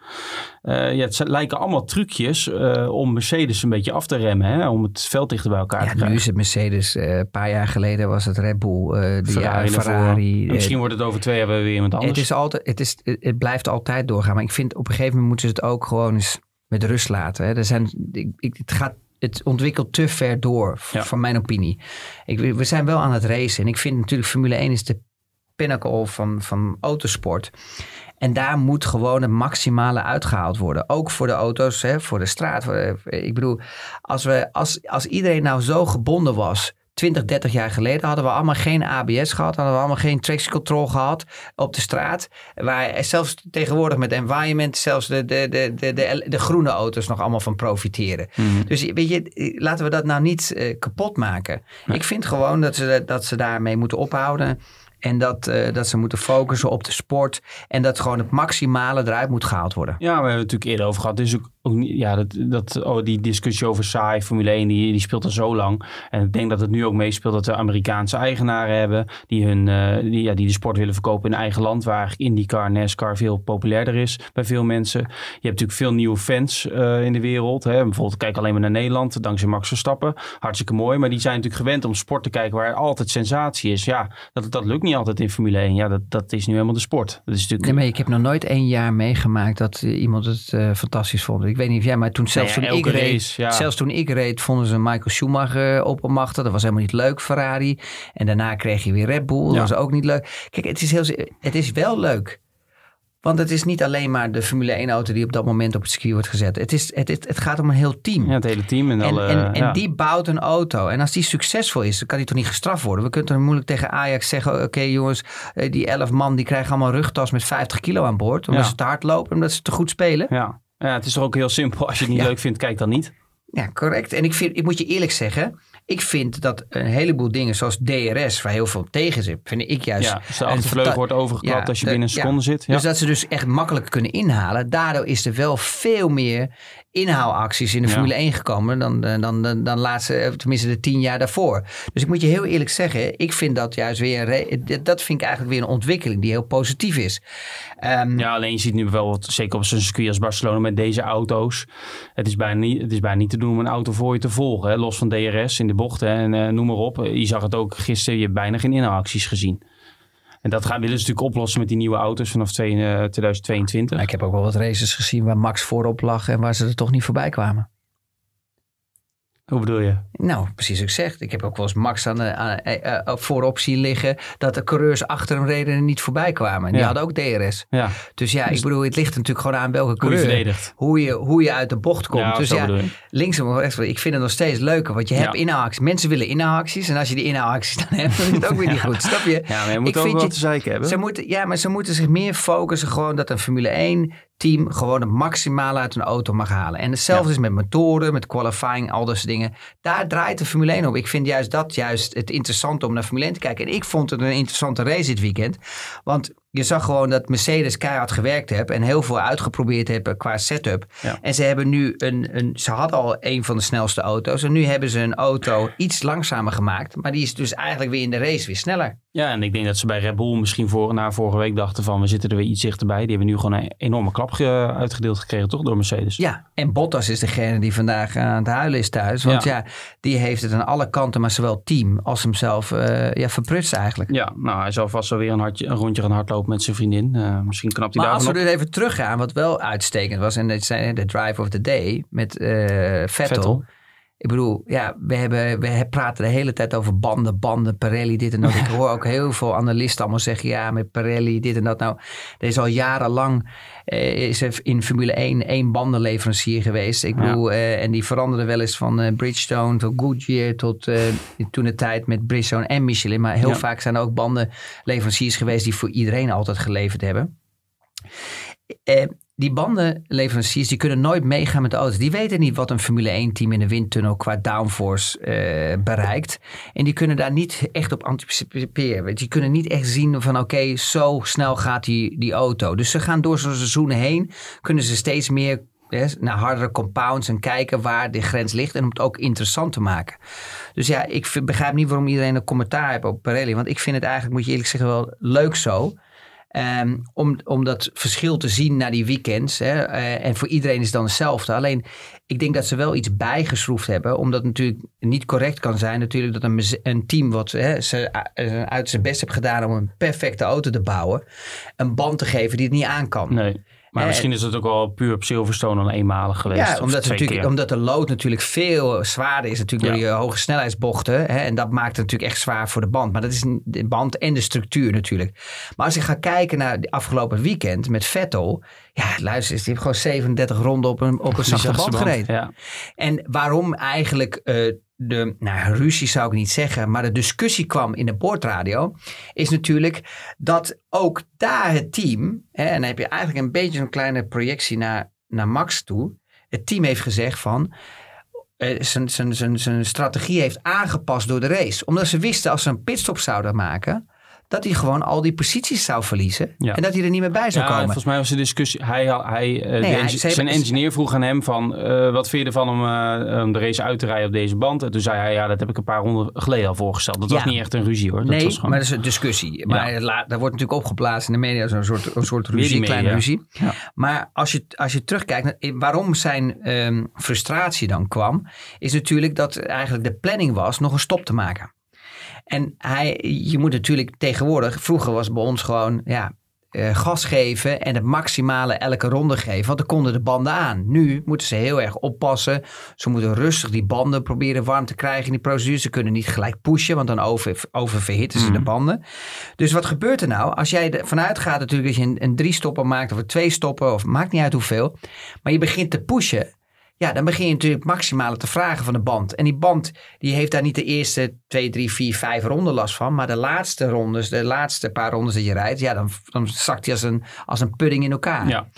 Ja, het lijken allemaal trucjes om Mercedes een beetje af te remmen, hè, om het veld dichter bij elkaar Ja, te krijgen. Het Mercedes. eh, een paar jaar geleden was het Red Bull. eh Ferrari, ja, ervoor. Ferrari. Eh, Misschien wordt het over twee jaar weer iemand anders. Het, is altijd, het, is, het blijft altijd doorgaan. Maar ik vind op een gegeven moment moeten ze het ook gewoon eens met rust laten. Hè. Er zijn, ik, ik- het, gaat, het ontwikkelt te ver door, Ja. van mijn opinie. Ik, we zijn wel aan het racen. En ik vind natuurlijk Formule 1 is de pinnacle van, van autosport. En daar moet gewoon het maximale uitgehaald worden. Ook voor de auto's, hè, voor de straat. Voor de- ik bedoel, als, we, als, als iedereen nou zo gebonden was... 20, 30 jaar geleden hadden we allemaal geen ABS gehad. Hadden we allemaal geen traction control gehad op de straat. Waar zelfs tegenwoordig met environment... zelfs de, de, de, de, de, de groene auto's nog allemaal van profiteren. Mhm. Dus weet je, laten we dat nou niet eh, kapot maken. Ik vind gewoon dat ze, dat ze daarmee moeten ophouden. En dat, eh, dat ze moeten focussen op de sport. En dat gewoon het maximale eruit moet gehaald worden. Ja, we hebben het natuurlijk eerder over gehad. Dus ook, ja, dat, dat, oh, die discussie over saai, Formule 1, die, die speelt al zo lang. En ik denk dat het nu ook meespeelt dat we Amerikaanse eigenaren hebben. Die, hun, eh, die, ja, die de sport willen verkopen in eigen land. Waar eigenlijk IndyCar, NASCAR veel populairder is bij veel mensen. Je hebt natuurlijk veel nieuwe fans eh, in de wereld. Hè. Bijvoorbeeld kijk alleen maar naar Nederland, dankzij Max Verstappen. Hartstikke mooi. Maar die zijn natuurlijk gewend om sport te kijken waar altijd sensatie is. Ja, dat, dat lukt niet altijd in Formule 1. Ja, dat, dat is nu helemaal de sport. Dat is natuurlijk... Nee, maar ik heb nog nooit één jaar meegemaakt dat iemand het eh, fantastisch vond. Ik weet niet of jij, maar toen zelfs Nee, toen ik reed, ja. zelfs toen ik reed, vonden ze Michael Schumacher eh, oppermachtig. Dat was helemaal niet leuk, Ferrari. En daarna kreeg je weer Red Bull. Dat Ja. was ook niet leuk. Kijk, het is, heel, het is wel leuk. Want het is niet alleen maar de Formule 1 auto die op dat moment op het circuit wordt gezet. Het, is, het, is, het gaat om een heel team. Ja, het hele team en, En, alle... en, die bouwt een auto. En als die succesvol is, dan kan die toch niet gestraft worden. We kunnen toch moeilijk tegen Ajax zeggen... oké jongens, eh, die 11 man die krijgen allemaal rugtas met 50 kilo aan boord. Omdat Ja. ze te hard lopen, omdat ze te goed spelen. Ja. Ja, het is toch ook heel simpel. Als je het niet Ja. leuk vindt, kijk dan niet. Ja, correct. En ik, vind, ik moet je eerlijk zeggen... ik vind dat een heleboel dingen zoals DRS... waar heel veel tegen zit, vind ik juist... Ja, dus de achtervleugel wordt overgeklapt Ja, als je binnen een ja. seconde zit. Ja. Dus dat ze dus echt makkelijk kunnen inhalen. Daardoor is er wel veel meer inhaalacties in de Ja. Formule 1 gekomen dan, dan, dan, dan, laatste, eh, tenminste de tien jaar daarvoor. Dus ik moet je heel eerlijk zeggen, ik vind dat juist weer, dat vind ik eigenlijk weer een ontwikkeling die heel positief is. Ehm, Ja, alleen je ziet nu wel wat, zeker op zo'n circuit als Barcelona met deze auto's. Het is bijna niet, het is bijna niet te doen om een auto voor je te volgen. Hè? Los van DRS in de bochten en eh, noem maar op. Je zag het ook gisteren, je hebt bijna geen inhaalacties gezien. En dat gaan, willen ze natuurlijk oplossen met die nieuwe auto's vanaf twee- eh, 2022. Nou, ik heb ook wel wat races gezien waar Max voorop lag en waar ze er toch niet voorbij kwamen. Hoe bedoel je? Nou, precies ik zeg. Ik heb ook wel eens Max aan, de- aan, eh, eh, voorop zien liggen dat de coureurs achter hem reden en niet voorbij kwamen. Die Ja. hadden ook DRS. Ja, Dus ja, ik bedoel, het ligt natuurlijk gewoon aan welke hoe je coureur. verdedigt. Hoe je, hoe je uit de bocht komt. Ja, dus ja, links of rechts. Ik vind het nog steeds leuker, want je hebt inhaalacties. Mensen willen inhaalacties. En als je die inhaalacties dan hebt, dan is het ook weer niet goed. Snap je? Ja, maar je moet Ik ook vind wel je- te zeiken hebben. Ze moeten, ja, maar ze moeten zich meer focussen gewoon dat een Formule 1 team gewoon het maximale uit een auto mag halen. En hetzelfde Ja. is met motoren, met qualifying, al dat soort dingen. Daar draait de Formule 1 op. Ik vind juist dat juist het interessante om naar Formule 1 te kijken. En ik vond het een interessante race dit weekend. Want je zag gewoon dat Mercedes keihard gewerkt heeft en heel veel uitgeprobeerd hebben qua setup. Ja. En ze hebben nu een, een, ze hadden al een van de snelste auto's. En nu hebben ze een auto iets langzamer gemaakt. Maar die is dus eigenlijk weer in de race weer sneller. Ja, en ik denk dat ze bij Red Bull misschien voor, na vorige week dachten van we zitten er weer iets dichterbij. Die hebben nu gewoon een enorme klap ge- uitgedeeld gekregen, toch, door Mercedes. Ja, en Bottas is degene die vandaag aan het huilen is thuis. Want ja, Ja. die heeft het aan alle kanten, maar zowel team als hemzelf eh ja, verprutst eigenlijk. Ja, nou, hij zal vast wel weer een, hartje, een rondje gaan hardlopen met zijn vriendin. Eh, misschien knapt hij Maar als we op. dus even teruggaan, wat wel uitstekend was, en dat zijn de drive of the day met eh, Vettel. Vettel. Ik bedoel, ja, we, hebben, we praten de hele tijd over banden, banden, Pirelli, dit en dat. Ik hoor ook heel veel analisten allemaal zeggen, ja, met Pirelli, dit en dat. Nou, er is al jarenlang, eh, is er in Formule 1 één bandenleverancier geweest. Ik Ja. bedoel, eh, en die veranderde wel eens van eh, Bridgestone tot Goodyear tot eh, toen de tijd met Bridgestone en Michelin. Maar heel Ja. vaak zijn er ook bandenleveranciers geweest die voor iedereen altijd geleverd hebben. Die bandenleveranciers die kunnen nooit meegaan met de auto's. Die weten niet wat een Formule 1 team in de windtunnel qua downforce eh, bereikt. En die kunnen daar niet echt op anticiperen. Die kunnen niet echt zien van oké, zo snel gaat die, die auto. Dus ze gaan door zo'n seizoenen heen. Kunnen ze steeds meer naar hardere compounds en kijken waar de grens ligt. En om het ook interessant te maken. Dus ja, ik begrijp niet waarom iedereen een commentaar heeft op Pirelli. Want ik vind het eigenlijk, moet je eerlijk zeggen, wel leuk zo. Ehm, om, om dat verschil te zien na die weekends. Hè, eh, en voor iedereen is het dan hetzelfde. Alleen, ik denk dat ze wel iets bijgeschroefd hebben. Omdat het natuurlijk niet correct kan zijn. Natuurlijk dat een, een team wat hè, ze, eh, uit zijn best heeft gedaan om een perfecte auto te bouwen. Een band te geven die het niet aan kan. Nee. Maar misschien is het ook wel puur op Silverstone dan eenmalig geweest. Ja, omdat, natuurlijk, omdat de lood natuurlijk veel zwaarder is natuurlijk door die hoge snelheidsbochten. Hè, en dat maakt het natuurlijk echt zwaar voor de band. Maar dat is de band en de structuur natuurlijk. Maar als je gaat kijken naar de afgelopen weekend met Vettel. Ja, luister eens, die heeft gewoon 37 ronden op een, op een zachte band gereden. Ja. En waarom eigenlijk eh, de, nou ruzie zou ik niet zeggen, maar de discussie kwam in de boordradio, is natuurlijk dat ook daar het team, hè, en dan heb je eigenlijk een beetje een kleine projectie naar, naar Max toe, het team heeft gezegd van, eh, zijn, strategie heeft aangepast door de race. Omdat ze wisten als ze een pitstop zouden maken, dat hij gewoon al die posities zou verliezen Ja. en dat hij er niet meer bij zou Ja, komen. volgens mij was de discussie. Hij, hij, eh, hij- zijn engineer vroeg aan hem van eh, wat vind je ervan om, eh, om de race uit te rijden op deze band? En toen zei hij ja, dat heb ik een paar ronden geleden al voorgesteld. Dat was niet echt een ruzie hoor. Dat nee, was gewoon, maar dat is een discussie. Maar daar wordt natuurlijk opgeplaatst in de media zo'n soort, een soort ruzie, die kleine ruzie. Ja. Maar als je, als je terugkijkt naar waarom zijn ehm, frustratie dan kwam, is natuurlijk dat eigenlijk de planning was nog een stop te maken. En hij, je moet natuurlijk tegenwoordig, vroeger was bij ons gewoon, ja, eh, gas geven en het maximale elke ronde geven. Want dan konden de banden aan. Nu moeten ze heel erg oppassen. Ze moeten rustig die banden proberen warm te krijgen in die procedure. Ze kunnen niet gelijk pushen, want dan over, oververhitten ze de banden. Dus wat gebeurt er nou? Als jij ervan uitgaat natuurlijk dat je een, een drie stoppen maakt of een twee stoppen, of maakt niet uit hoeveel. Maar je begint te pushen. Ja, dan begin je natuurlijk maximale te vragen van de band. En die band die heeft daar niet de eerste twee, drie, vier, vijf ronden last van. Maar de laatste rondes, de laatste paar rondes dat je rijdt, ja, dan, dan zakt hij als een, als een pudding in elkaar. ja.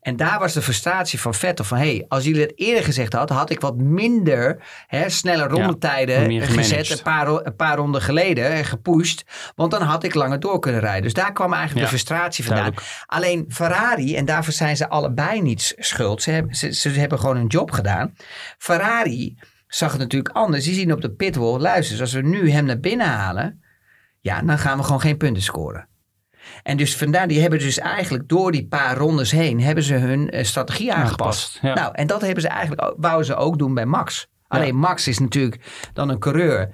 En daar was de frustratie van Vettel van, hey, als jullie het eerder gezegd hadden, had ik wat minder hè, snelle rondetijden gezet een paar, een paar ronden geleden en gepusht. Want dan had ik langer door kunnen rijden. Dus daar kwam eigenlijk Ja, de frustratie vandaan. Alleen Ferrari, en daarvoor zijn ze allebei niet schuld. Ze hebben, ze, ze hebben gewoon hun job gedaan. Ferrari zag het natuurlijk anders. Die zien op de pitwall, luister, dus als we nu hem naar binnen halen, ja, dan gaan we gewoon geen punten scoren. En dus vandaar, die hebben dus eigenlijk door die paar rondes heen, hebben ze hun eh, strategie aangepast. Aangepast, ja. Nou, en dat hebben ze eigenlijk, wouden ze ook doen bij Max. Alleen Max is natuurlijk dan een coureur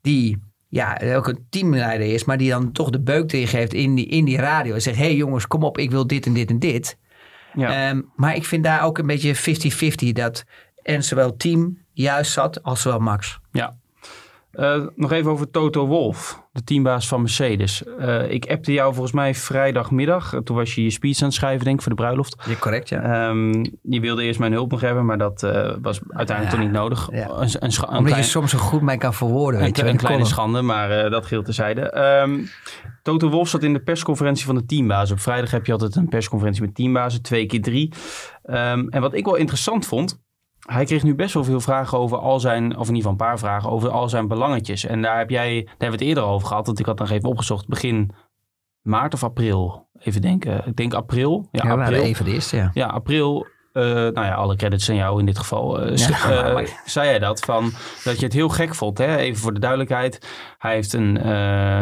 die ja, ook een teamleider is, maar die dan toch de beuk tegengeeft in die, in die radio. En zegt, hé hey jongens, kom op, ik wil dit en dit en dit. Ja. Ehm, maar ik vind daar ook een beetje 50-50 dat en zowel team juist zat als zowel Max. Ja. Eh, nog even over Toto Wolf, de teambaas van Mercedes. Eh, ik appte jou volgens mij vrijdagmiddag. Toen was je je speech aan het schrijven, denk ik, voor de bruiloft. Ja, correct, ja. Ehm, je wilde eerst mijn hulp nog hebben, maar dat eh, was uiteindelijk Ja, toch niet nodig. ja. Een, een, een Omdat klein- je soms zo goed mij kan verwoorden, een, weet je een de kleine schande, maar dat geldt terzijde. Ehm Toto Wolf zat in de persconferentie van de teambaas. Op vrijdag heb je altijd een persconferentie met teambazen, twee keer drie. Ehm, en wat ik wel interessant vond, hij kreeg nu best wel veel vragen over al zijn, of in ieder geval een paar vragen over al zijn belangetjes. En daar heb jij, daar hebben we het eerder over gehad, want ik had nog even opgezocht, begin maart of april. Even denken, ik denk april. Ja, Ja, april. even de eerste, ja. Ja, april. Eh, nou ja, alle credits aan jou in dit geval. sch- Ja, eh, zei jij dat? Van, dat je het heel gek vond. Hè? Even voor de duidelijkheid. Hij heeft een,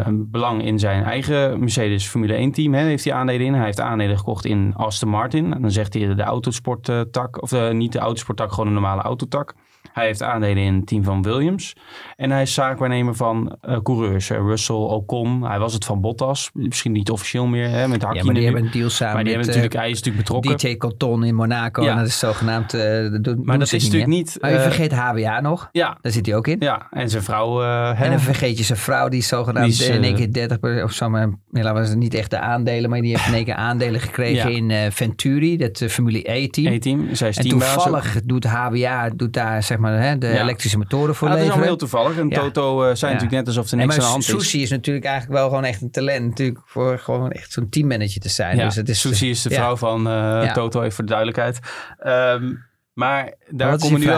een belang in zijn eigen Mercedes Formule 1 team. Hè? Heeft hij aandelen in. Hij heeft aandelen gekocht in Aston Martin. En dan zegt hij de autosporttak. Of niet de autosporttak, gewoon een normale autotak. Hij heeft aandelen in het team van Williams. En hij is zaakwaarnemer van eh, coureurs. hè. Russell, Ocon. Hij was het van Bottas. Misschien niet officieel meer. Hè? Met Ja, Hakkinen maar die nu. hebben een deal samen Maar die met hebben natuurlijk, hij is natuurlijk betrokken. DJ Cotton in Monaco. Ja. En dat is zogenaamd... eh dat doen, maar dat is natuurlijk niet... Maar je eh, vergeet HWA nog. Ja, Daar zit hij ook in. ja, en zijn vrouw... eh? En dan vergeet je zijn vrouw, die zogenaamd Die is, in één eh, keer 30 per- of zo, maar ja, we zeggen, niet echt de aandelen, maar die heeft in één keer aandelen gekregen Ja. in eh, Venturi, dat eh, Formule E-team. E-team. Zij is en toevallig doet HWA doet daar zeg maar hè, de Ja. elektrische motoren voor Ja, dat is allemaal heel toevallig. En Ja. Toto eh, zei Ja. natuurlijk net alsof er niks aan de hand is. Susi is natuurlijk eigenlijk wel gewoon echt een talent natuurlijk voor gewoon echt zo'n teammanager te zijn. Dus het is, Susie is de ja. vrouw van eh. Toto, even voor de duidelijkheid. Ehm, maar daar komen, je nu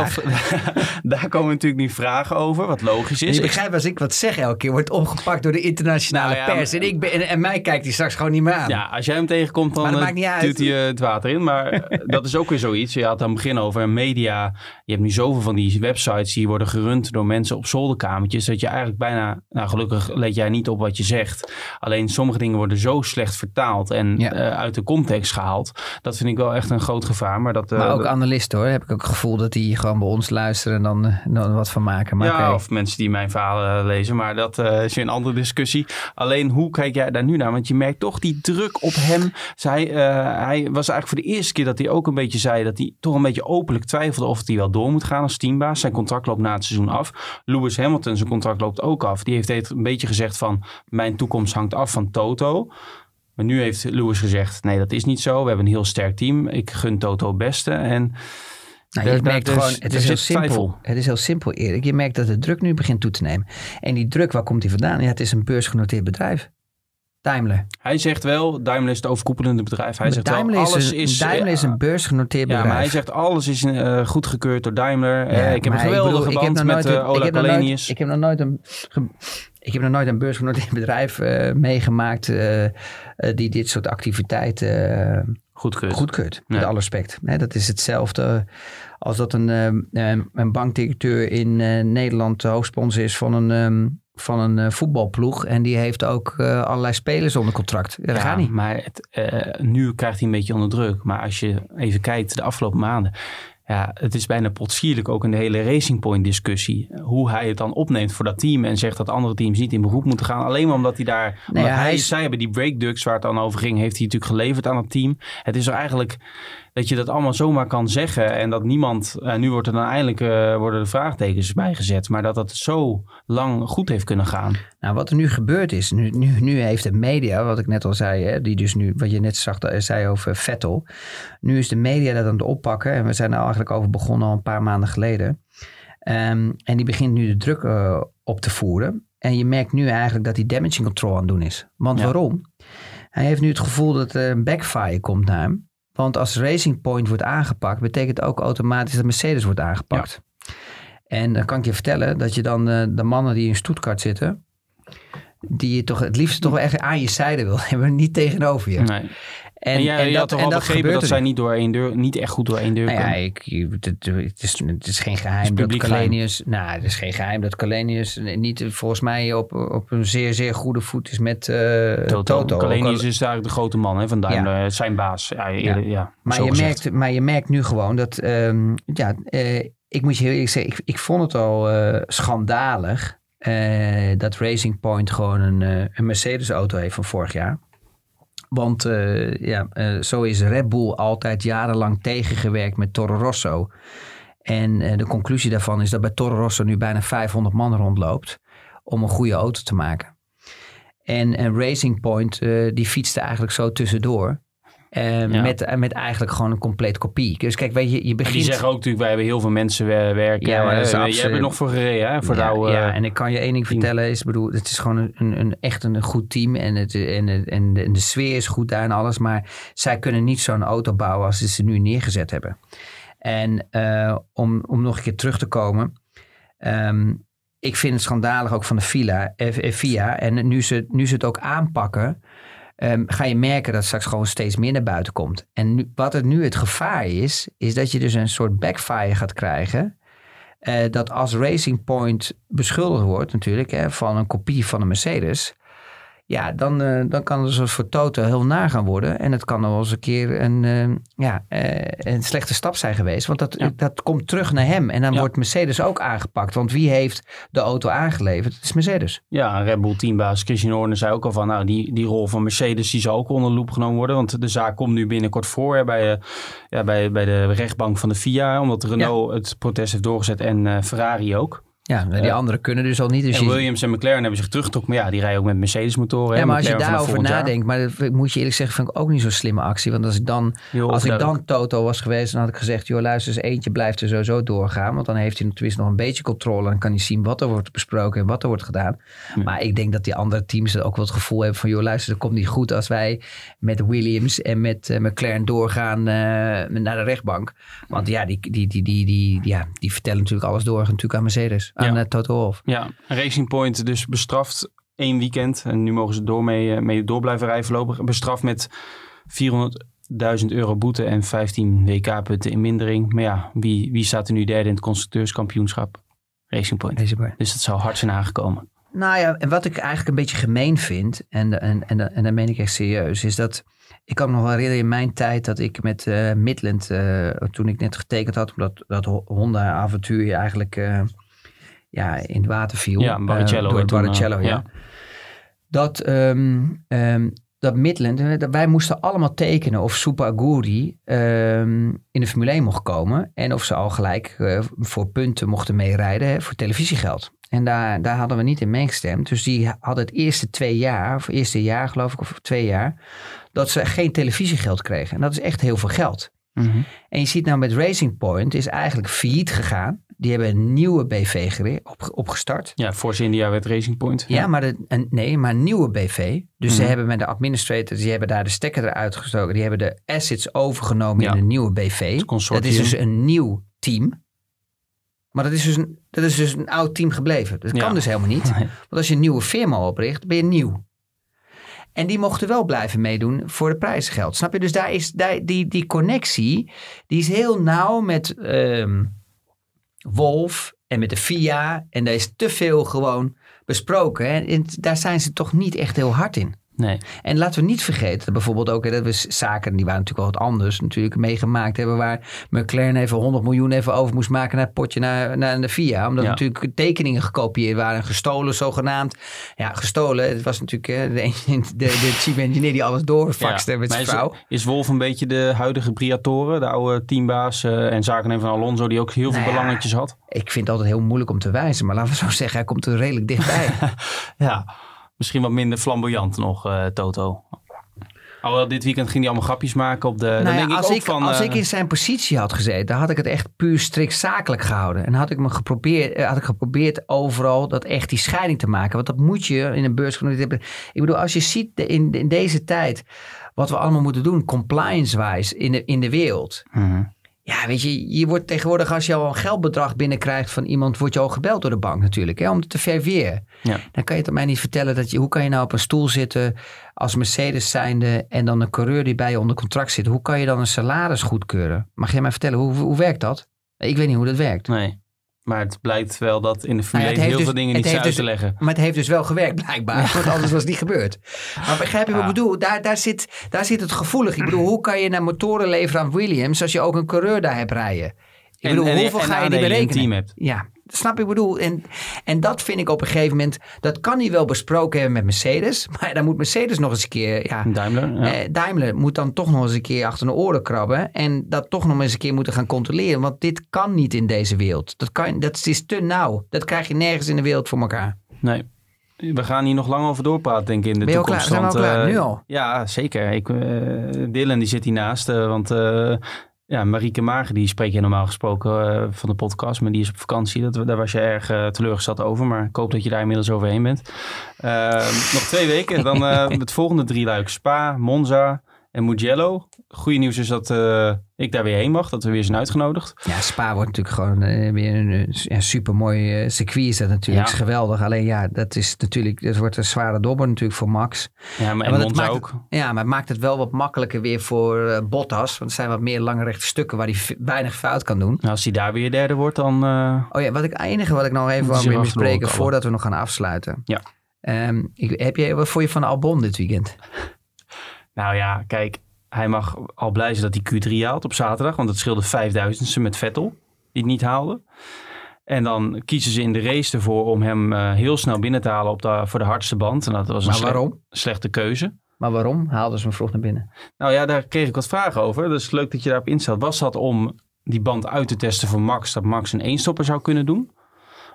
daar komen natuurlijk nu vragen over, wat logisch is. Je Ik- begrijpt als ik wat zeg elke keer, wordt opgepakt door de internationale Nou ja, pers. En, ik ben, en, en mij kijkt hij straks gewoon niet meer aan. Ja, als jij hem tegenkomt, dan eh, duwt hij eh, het water in. Maar eh, dat is ook weer zoiets. Je had aan het begin over media. Je hebt nu zoveel van die websites die worden gerund door mensen op zolderkamertjes. Dat je eigenlijk bijna, nou gelukkig let jij niet op wat je zegt. Alleen sommige dingen worden zo slecht vertaald en Ja. uit de context gehaald. Dat vind ik wel echt een groot gevaar. Maar, dat, Maar ook analisten hoor, heb ik ook het gevoel dat die gewoon bij ons luisteren en dan, eh, dan wat van maken. Maar ja, of mensen die mijn verhalen eh, lezen. Maar dat eh, is weer een andere discussie. Alleen, hoe kijk jij daar nu naar? Want je merkt toch die druk op hem. Zij, hij was eigenlijk voor de eerste keer dat hij ook een beetje zei... dat hij toch een beetje openlijk twijfelde of hij wel door moet gaan als teambaas. Zijn contract loopt na het seizoen af. Lewis Hamilton, zijn contract loopt ook af. Die heeft heeft een beetje gezegd van... mijn toekomst hangt af van Toto... Maar nu heeft Lewis gezegd, nee dat is niet zo. We hebben een heel sterk team. Ik gun Toto het beste. En Nou, je merkt gewoon, het is heel simpel. twijfel. Het is heel simpel, Erik. Je merkt dat de druk nu begint toe te nemen. En die druk, waar komt die vandaan? Ja, het is een beursgenoteerd bedrijf. Daimler. hij zegt wel, Daimler is het overkoepelende bedrijf. Hij Maar zegt Daimler, wel, alles is, een, is... Daimler is een beursgenoteerd Ja, bedrijf. maar hij zegt alles is uh, goedgekeurd door Daimler. Ja, Eh, ik heb een geweldige bedoel, ik heb band met nooit uh, een- ik heb nog nooit- Kalenius. Ik heb nog nooit een, ik heb nog nooit een beursgenoteerd bedrijf eh, meegemaakt eh, die dit soort activiteiten goedkeurt. Met Ja. alle respect. Dat is hetzelfde als dat een, eh, eh, een bankdirecteur in Nederland de hoofdsponsor is van een, eh, van een voetbalploeg. En die heeft ook allerlei spelers onder contract. Dat Ja, gaat niet. maar het, nu krijgt hij een beetje onder druk. Maar als je even kijkt de afgelopen maanden. Ja, het is bijna potsierlijk ook in de hele Racing Point discussie. Hoe hij het dan opneemt voor dat team en zegt dat andere teams niet in beroep moeten gaan. Alleen maar omdat hij daar... Nee, omdat hij hij, is- zij hebben die breakducts waar het dan over ging, heeft hij natuurlijk geleverd aan het team. Het is er eigenlijk dat je dat allemaal zomaar kan zeggen en dat niemand... eh, nu wordt er dan eindelijk eh, worden de vraagtekens bijgezet. Maar dat dat zo lang goed heeft kunnen gaan. Nou, wat er nu gebeurd is, nu, nu, nu heeft de media, wat ik net al zei, hè, die dus nu, wat je net zag, eh, zei over Vettel. Nu is de media dat aan het oppakken en we zijn er eigenlijk over begonnen al een paar maanden geleden. Ehm, en die begint nu de druk op te voeren. En je merkt nu eigenlijk dat hij damaging control aan het doen is. Want Ja. waarom? Hij heeft nu het gevoel dat er een backfire komt naar hem. Want als Racing Point wordt aangepakt, betekent ook automatisch dat Mercedes wordt aangepakt. En dan kan ik je vertellen dat je dan eh, de mannen die in Stuttgart zitten, die je toch het liefst toch wel echt aan je zijde wil hebben, niet tegenover je. Nee. En, jij je had toch al begrepen dat zij nu. niet, door één deur, niet echt goed door één deur Nou ja, ik, het, het is, het is geen geheim dat. Kalenius... Nou, het is geen geheim dat Kalenius niet volgens mij op, op een zeer, zeer goede voet is met eh Toto. Toto. Kalenius Ook al- is eigenlijk de grote man hè, van Daimler. Zijn baas. Ja, eerder, ja. Maar je, gezegd. merkt, maar je merkt nu gewoon dat... ehm, ja, eh, ik moet je heel eerlijk zeggen, ik, ik vond het al eh, schandalig... dat Racing Point gewoon een, een Mercedes-auto heeft van vorig jaar. Want eh, ja, eh, zo is Red Bull altijd jarenlang tegengewerkt met Toro Rosso. En eh, de conclusie daarvan is dat bij Toro Rosso nu bijna 500 man rondloopt om een goede auto te maken. En, Racing Point, die fietste eigenlijk zo tussendoor. Eh, Ja. met, eh, met eigenlijk gewoon een compleet kopie. Dus kijk, weet je, je begint... die zeggen ook natuurlijk, wij hebben heel veel mensen wer- werken. Ja, maar dat is Jij absoluut- hebt er nog voor gereden, hè? Voor ja, oude, ja, en ik kan je één ding team. vertellen. Is, bedoel, het is gewoon een, een, echt een goed team. En, het, en, en, de, en de sfeer is goed daar en alles. Maar zij kunnen niet zo'n auto bouwen als ze ze nu neergezet hebben. En eh, om, om nog een keer terug te komen. ehm, ik vind het schandalig ook van de FIA. eh, FIA en nu ze, nu ze het ook aanpakken. Ehm, ga je merken dat straks gewoon steeds meer naar buiten komt. En nu, wat het nu het gevaar is, is dat je dus een soort backfire gaat krijgen. Eh, dat als Racing Point beschuldigd wordt natuurlijk hè, van een kopie van een Mercedes. Ja, dan, eh, dan kan het voor Toto heel naar gaan worden. En het kan wel eens een keer een, eh, ja, eh, een slechte stap zijn geweest. Want dat, Ja. dat komt terug naar hem. En dan Ja. wordt Mercedes ook aangepakt. Want wie heeft de auto aangeleverd? Het is Mercedes. Ja, Red Bull teambaas Christian Horner zei ook al van, nou, die, die rol van Mercedes die zal ook onder de loep genomen worden. Want de zaak komt nu binnenkort voor hè, bij, ja, bij, bij de rechtbank van de FIA, omdat Renault het protest heeft doorgezet en Ferrari ook. Ja, maar die Ja. anderen kunnen dus al niet. Dus en Williams en McLaren hebben zich teruggetrokken, maar ja, die rijden ook met Mercedes motoren. ja, maar als je McLaren daarover nadenkt, maar dat moet je eerlijk zeggen, vind ik ook niet zo'n slimme actie. Want als ik dan Als ik dan Toto was geweest, dan had ik gezegd: joh, luister eens, eentje blijft er sowieso doorgaan. Want dan heeft hij tenminste nog een beetje controle en kan hij zien wat er wordt besproken en wat er wordt gedaan. Ja. Maar ik denk dat die andere teams ook wel het gevoel hebben van: joh, luister, dat komt niet goed als wij met Williams en met eh, McLaren doorgaan eh, naar de rechtbank. Want ja, die, die, die, die, die, ja, die vertellen natuurlijk alles door natuurlijk aan Mercedes, aan Ja. eh, Toto Wolff. Ja, Racing Point dus bestraft één weekend. En nu mogen ze door mee, eh, mee door blijven rijden voorlopig. Bestraft met 400.000 euro boete en 15 WK-punten in mindering. Maar ja, wie, wie staat er nu derde in het constructeurskampioenschap? Racing Point. Deze boy. Dus dat zou hard zijn aangekomen. Nou ja, en wat ik eigenlijk een beetje gemeen vind, en, en, en, en dat meen ik echt serieus, is dat ik kan me nog wel herinneren in mijn tijd dat ik met eh, Midland, toen ik net getekend had, omdat dat Ho- Honda-avontuur eigenlijk ja, in het water viel. Ja, Barrichello Eh, door Barrichello, eh, ja. ja. Dat, ehm, ehm, dat Midland, eh, dat wij moesten allemaal tekenen of Super Aguri ehm, in de Formule 1 mocht komen. En of ze al gelijk voor punten mochten meerijden hè, voor televisiegeld. En daar, daar hadden we niet in meegestemd. Dus die hadden het eerste twee jaar, of eerste jaar geloof ik, of twee jaar, dat ze geen televisiegeld kregen. En dat is echt heel veel geld. Mhm. En je ziet nou met Racing Point is eigenlijk failliet gegaan. Die hebben een nieuwe BV op, opgestart. Ja, Force India werd Racing Point. Ja, maar de, een, nee, maar een nieuwe BV. Dus ze Mhm. hebben met de administrators, die hebben daar de stekker eruit gestoken. Die hebben de assets overgenomen Ja. in een nieuwe BV. Dat is dus een nieuw team. Maar dat is dus een, dat is dus een oud team gebleven. Dat Ja. kan dus helemaal niet. Want als je een nieuwe firma opricht, ben je nieuw. En die mochten wel blijven meedoen voor de prijzengeld. Snap je? Dus daar is daar, die, die connectie, die is heel nauw met ehm, Wolf en met de FIA. En daar is te veel gewoon besproken. En daar zijn ze toch niet echt heel hard in. Nee. En laten we niet vergeten, dat bijvoorbeeld ook, dat we zaken, die waren natuurlijk wel wat anders, natuurlijk meegemaakt hebben, waar McLaren even 100 miljoen even over moest maken naar het potje naar, naar de FIA. Omdat Ja. natuurlijk tekeningen gekopieerd waren, gestolen zogenaamd. Ja, gestolen. Het was natuurlijk de, de, de chief engineer die alles doorfaxte Ja. met zijn vrouw. Is, is Wolf een beetje de huidige Briatore, de oude teambaas eh, en zakennemer van Alonso, die ook heel veel Nou ja. belangetjes had? Ik vind het altijd heel moeilijk om te wijzen, maar laten we zo zeggen, hij komt er redelijk dichtbij. Ja, misschien wat minder flamboyant nog, eh, Toto. Alhoewel, dit weekend ging hij allemaal grapjes maken op de... dan Nou ja, denk ik als ook ik, van... als eh, ik in zijn positie had gezeten, dan had ik het echt puur strikt zakelijk gehouden. En had ik me geprobeerd, eh, had ik geprobeerd overal dat echt die scheiding te maken. Want dat moet je in een beursgenoteerde... Ik bedoel, als je ziet in, in deze tijd wat we allemaal moeten doen, compliance-wise in de, in de wereld. mhm. Ja, weet je, je wordt tegenwoordig als je al een geldbedrag binnenkrijgt van iemand, word je al gebeld door de bank natuurlijk, hè, om het te verweer. Ja. Dan kan je het mij niet vertellen dat je, hoe kan je nou op een stoel zitten als Mercedes zijnde en dan een coureur die bij je onder contract zit. Hoe kan je dan een salaris goedkeuren? Mag jij mij vertellen, hoe, hoe werkt dat? Ik weet niet hoe dat werkt. Nee. Maar het blijkt wel dat in de Formule Nou ja, 1 het heel veel dus- dingen niet zijn heeft te leggen. Maar het heeft dus wel gewerkt blijkbaar, want anders was het niet gebeurd. Maar begrijp je wat Ja. ik bedoel? Daar, daar, zit, daar zit het gevoelig. Ik bedoel, hoe kan je naar motoren leveren aan Williams als je ook een coureur daar hebt rijden? Ik bedoel, en, hoeveel en ga je die berekenen? team hebt. Ja, snap ik bedoel. En, en dat vind ik op een gegeven moment, dat kan hij wel besproken hebben met Mercedes. Maar dan moet Mercedes nog eens een keer, ja, Daimler. Ja. eh, Daimler moet dan toch nog eens een keer achter de oren krabben. En dat toch nog eens een keer moeten gaan controleren. Want dit kan niet in deze wereld. Dat, kan, dat is te nauw. Dat krijg je nergens in de wereld voor elkaar. Nee. We gaan hier nog lang over doorpraten, denk ik, in de Ben toekomst. klaar? Zijn we al klaar? eh, Nu al? Ja, zeker. Ik, eh, Dylan die zit hiernaast. eh, want ja, Marieke Mager, die spreek je normaal gesproken eh, van de podcast. Maar die is op vakantie. Dat, daar was je erg eh, teleurgesteld over. Maar ik hoop dat je daar inmiddels overheen bent. Eh, nog twee weken. Dan eh, het volgende drie luik. Spa, Monza en Mugello. Goede nieuws is dat eh, ik daar weer heen mag. Dat we weer zijn uitgenodigd. Ja, Spa wordt natuurlijk gewoon eh, weer een eh, ja, super mooi circuit. Is dat natuurlijk. Ja. Is geweldig. Alleen ja, dat is natuurlijk. Dat wordt een zware dobber natuurlijk voor Max. Ja, maar en want het Monza maakt- ook. Ja, maar het maakt het wel wat makkelijker weer voor Bottas. Want er zijn wat meer lange rechte stukken waar hij weinig fout kan doen. Nou, als hij daar weer derde wordt, dan... Oh ja, wat ik enige wat ik nog even wel bespreken voordat we nog gaan afsluiten. Ja. Ehm, ik, heb je, wat vond je van Albon dit weekend? Nou ja, kijk, hij mag al blij zijn dat hij Q3 haalt op zaterdag. Want het scheelde vijfduizendste met Vettel, die het niet haalde. En dan kiezen ze in de race ervoor om hem eh, heel snel binnen te halen op de, voor de hardste band. En dat was een Maar sle- waarom? slechte keuze. Maar waarom haalden ze hem vroeg naar binnen? Nou ja, daar kreeg ik wat vragen over. Dus leuk dat je daarop instelt. Was dat om die band uit te testen voor Max, dat Max een eenstopper zou kunnen doen?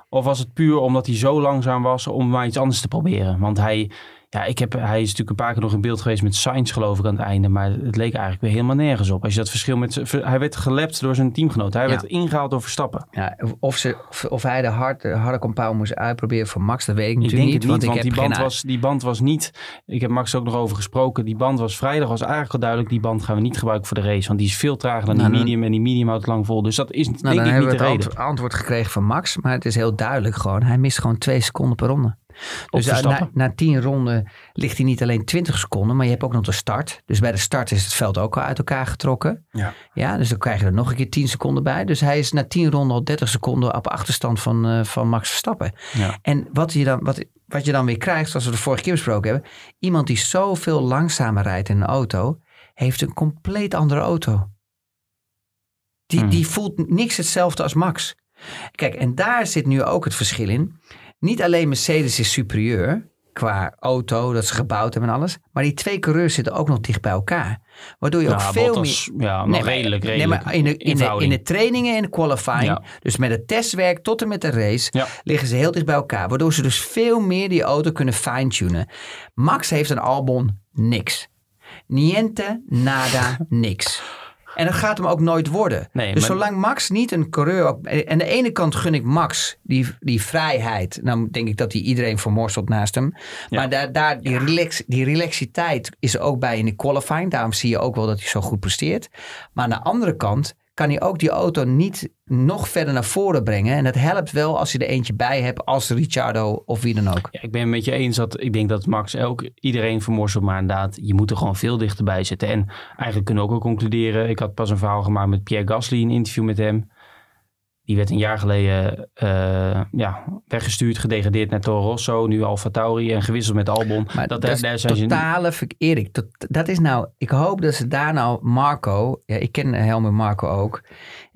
Of was het puur omdat hij zo langzaam was om maar iets anders te proberen? Want hij, ja, ik heb, hij is natuurlijk een paar keer nog in beeld geweest met Sainz geloof ik aan het einde. Maar het leek eigenlijk weer helemaal nergens op. Als je dat verschil met, hij werd gelept door zijn teamgenoot. Hij Ja. werd ingehaald door Verstappen. Ja, of, ze, of, of hij de, hard, de harde compound moest uitproberen voor Max, dat weet ik Ik natuurlijk denk het niet. want, ik heb die, band geen- was, die band was niet... Ik heb Max ook nog over gesproken. Die band was vrijdag, was eigenlijk al duidelijk... die band gaan we niet gebruiken voor de race. Want die is veel trager dan Nou, die dan- medium. En die medium houdt lang vol. Dus dat is Nou, denk dan ik niet we de het reden. antwo- antwoord gekregen van Max, maar het is heel duidelijk gewoon. Hij mist gewoon twee seconden per ronde. Dus eh, na, na tien ronden ligt hij niet alleen 20 seconden, maar je hebt ook nog de start. Dus bij de start is het veld ook al uit elkaar getrokken. Ja. Ja, dus dan krijg je er nog een keer 10 seconden bij. Dus hij is na 10 ronden al 30 seconden op achterstand van, eh, van Max Verstappen. Ja. En wat je, dan, wat, wat je dan weer krijgt, zoals we de vorige keer besproken hebben. Iemand die zoveel langzamer rijdt in een auto, heeft een compleet andere auto. Die, Hmm. die voelt niks hetzelfde als Max. Kijk, en daar zit nu ook het verschil in. Niet alleen Mercedes is superieur qua auto, dat ze gebouwd hebben en alles. Maar die twee coureurs zitten ook nog dicht bij elkaar. Waardoor je ook veel Bottas, ja, nog Nee, maar- redelijk, nee, redelijk. maar in de, in, de, in de trainingen en de qualifying, Ja. dus met het testwerk tot en met de race, Ja. liggen ze heel dicht bij elkaar. Waardoor ze dus veel meer die auto kunnen fine-tunen. Max heeft een Albon niks. Niente, nada, niks. En dat gaat hem ook nooit worden. Nee, dus maar- zolang Max niet een coureur... ook- En aan de ene kant gun ik Max die, die vrijheid. Nou denk ik dat hij iedereen vermorselt naast hem. Maar daar, daar, die, relax, die relaxiteit is er ook bij in de qualifying. Daarom zie je ook wel dat hij zo goed presteert. Maar aan de andere kant kan hij ook die auto niet nog verder naar voren brengen. En dat helpt wel als je er eentje bij hebt als Ricciardo of wie dan ook. Ja, ik ben het met je eens dat ik denk dat Max elk, iedereen vermorselt. Maar inderdaad, je moet er gewoon veel dichterbij zitten. En eigenlijk kunnen we ook wel concluderen. Ik had pas een verhaal gemaakt met Pierre Gasly, een interview met hem. Die werd een jaar geleden eh, ja, weggestuurd, gedegradeerd naar Toro Rosso. Nu Alfa Tauri en gewisseld met Albon. Maar dat, is daar zijn totale Erik, tot, dat is nou... Ik hoop dat ze daar nou Marco... Ja, ik ken Helmut Marco ook.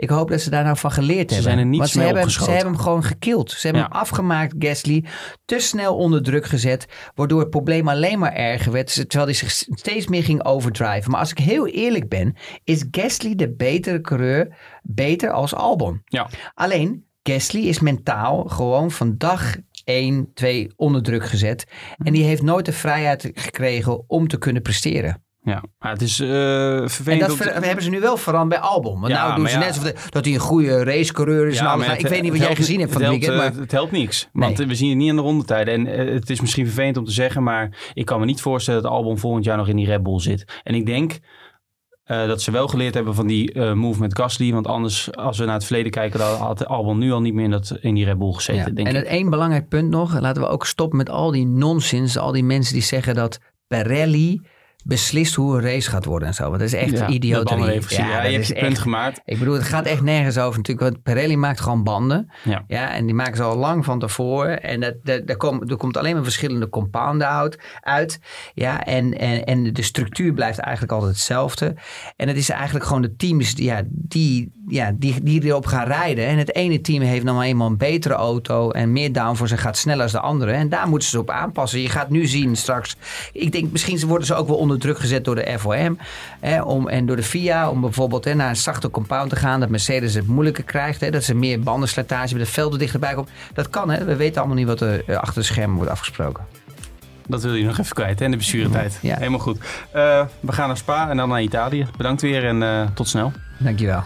Ik hoop dat ze daar nou van geleerd Ze hebben. zijn er niet Want ze hebben, hem- ze hebben hem gewoon gekild. Ze hebben Ja. hem afgemaakt, Gasly. Te snel onder druk gezet. Waardoor het probleem alleen maar erger werd. Terwijl hij zich steeds meer ging overdriven. Maar als ik heel eerlijk ben... Is Gasly de betere coureur beter als Albon? Ja. Alleen, Gasly is mentaal gewoon van dag 1, 2 onder druk gezet. En die heeft nooit de vrijheid gekregen om te kunnen presteren. Ja, maar het is uh, vervelend. En dat hebben ze nu wel veranderd bij Albon. Want Ja, nou doen ze ja. net alsof de- dat hij een goede racecoureur is. en alles. maar Nou, ik het- weet niet wat het jij helpt- gezien hebt van het helpt, weekend. eh, Maar Het helpt niks. Want Nee. eh, we zien het niet in de rondetijden. En eh, het is misschien vervelend om te zeggen, maar ik kan me niet voorstellen dat Albon volgend jaar nog in die Red Bull zit. En ik denk eh, dat ze wel geleerd hebben van die eh, move met Gasly. Want anders, als we naar het verleden kijken, dan had Albon nu al niet meer in, dat, in die Red Bull gezeten. Ja. Denk En het één belangrijk punt nog, laten we ook stoppen met al die nonsens, al die mensen die zeggen dat Pirelli beslist hoe een race gaat worden en zo. Want dat is echt Ja. Ja, je hebt je punt echt- gemaakt. Ik bedoel, het gaat echt nergens over natuurlijk. Want Pirelli maakt gewoon banden. Ja. Ja, en die maken ze al lang van tevoren. En dat, dat, daar komt, er komt alleen maar verschillende compounden uit. uit. Ja, en, en, en de structuur blijft eigenlijk altijd hetzelfde. En het is eigenlijk gewoon de teams die, ja, die, ja, die, die erop gaan rijden. En het ene team heeft nou eenmaal een betere auto en meer downforce en gaat sneller als de andere. En daar moeten ze op aanpassen. Je gaat nu zien straks. Ik denk misschien worden ze ook wel onder druk gezet door de FOM hè, om, en door de FIA. Om bijvoorbeeld hè, naar een zachte compound te gaan. Dat Mercedes het moeilijker krijgt. Hè, dat ze meer bandenslijtage met de velden dichterbij komt. Dat kan hè. We weten allemaal niet wat er eh, achter de schermen wordt afgesproken. Dat wil je nog even kwijt, hè, in de bestuurtijd. Ja. Helemaal goed. Eh, we gaan naar Spa en dan naar Italië. Bedankt weer en eh, tot snel. Dankjewel.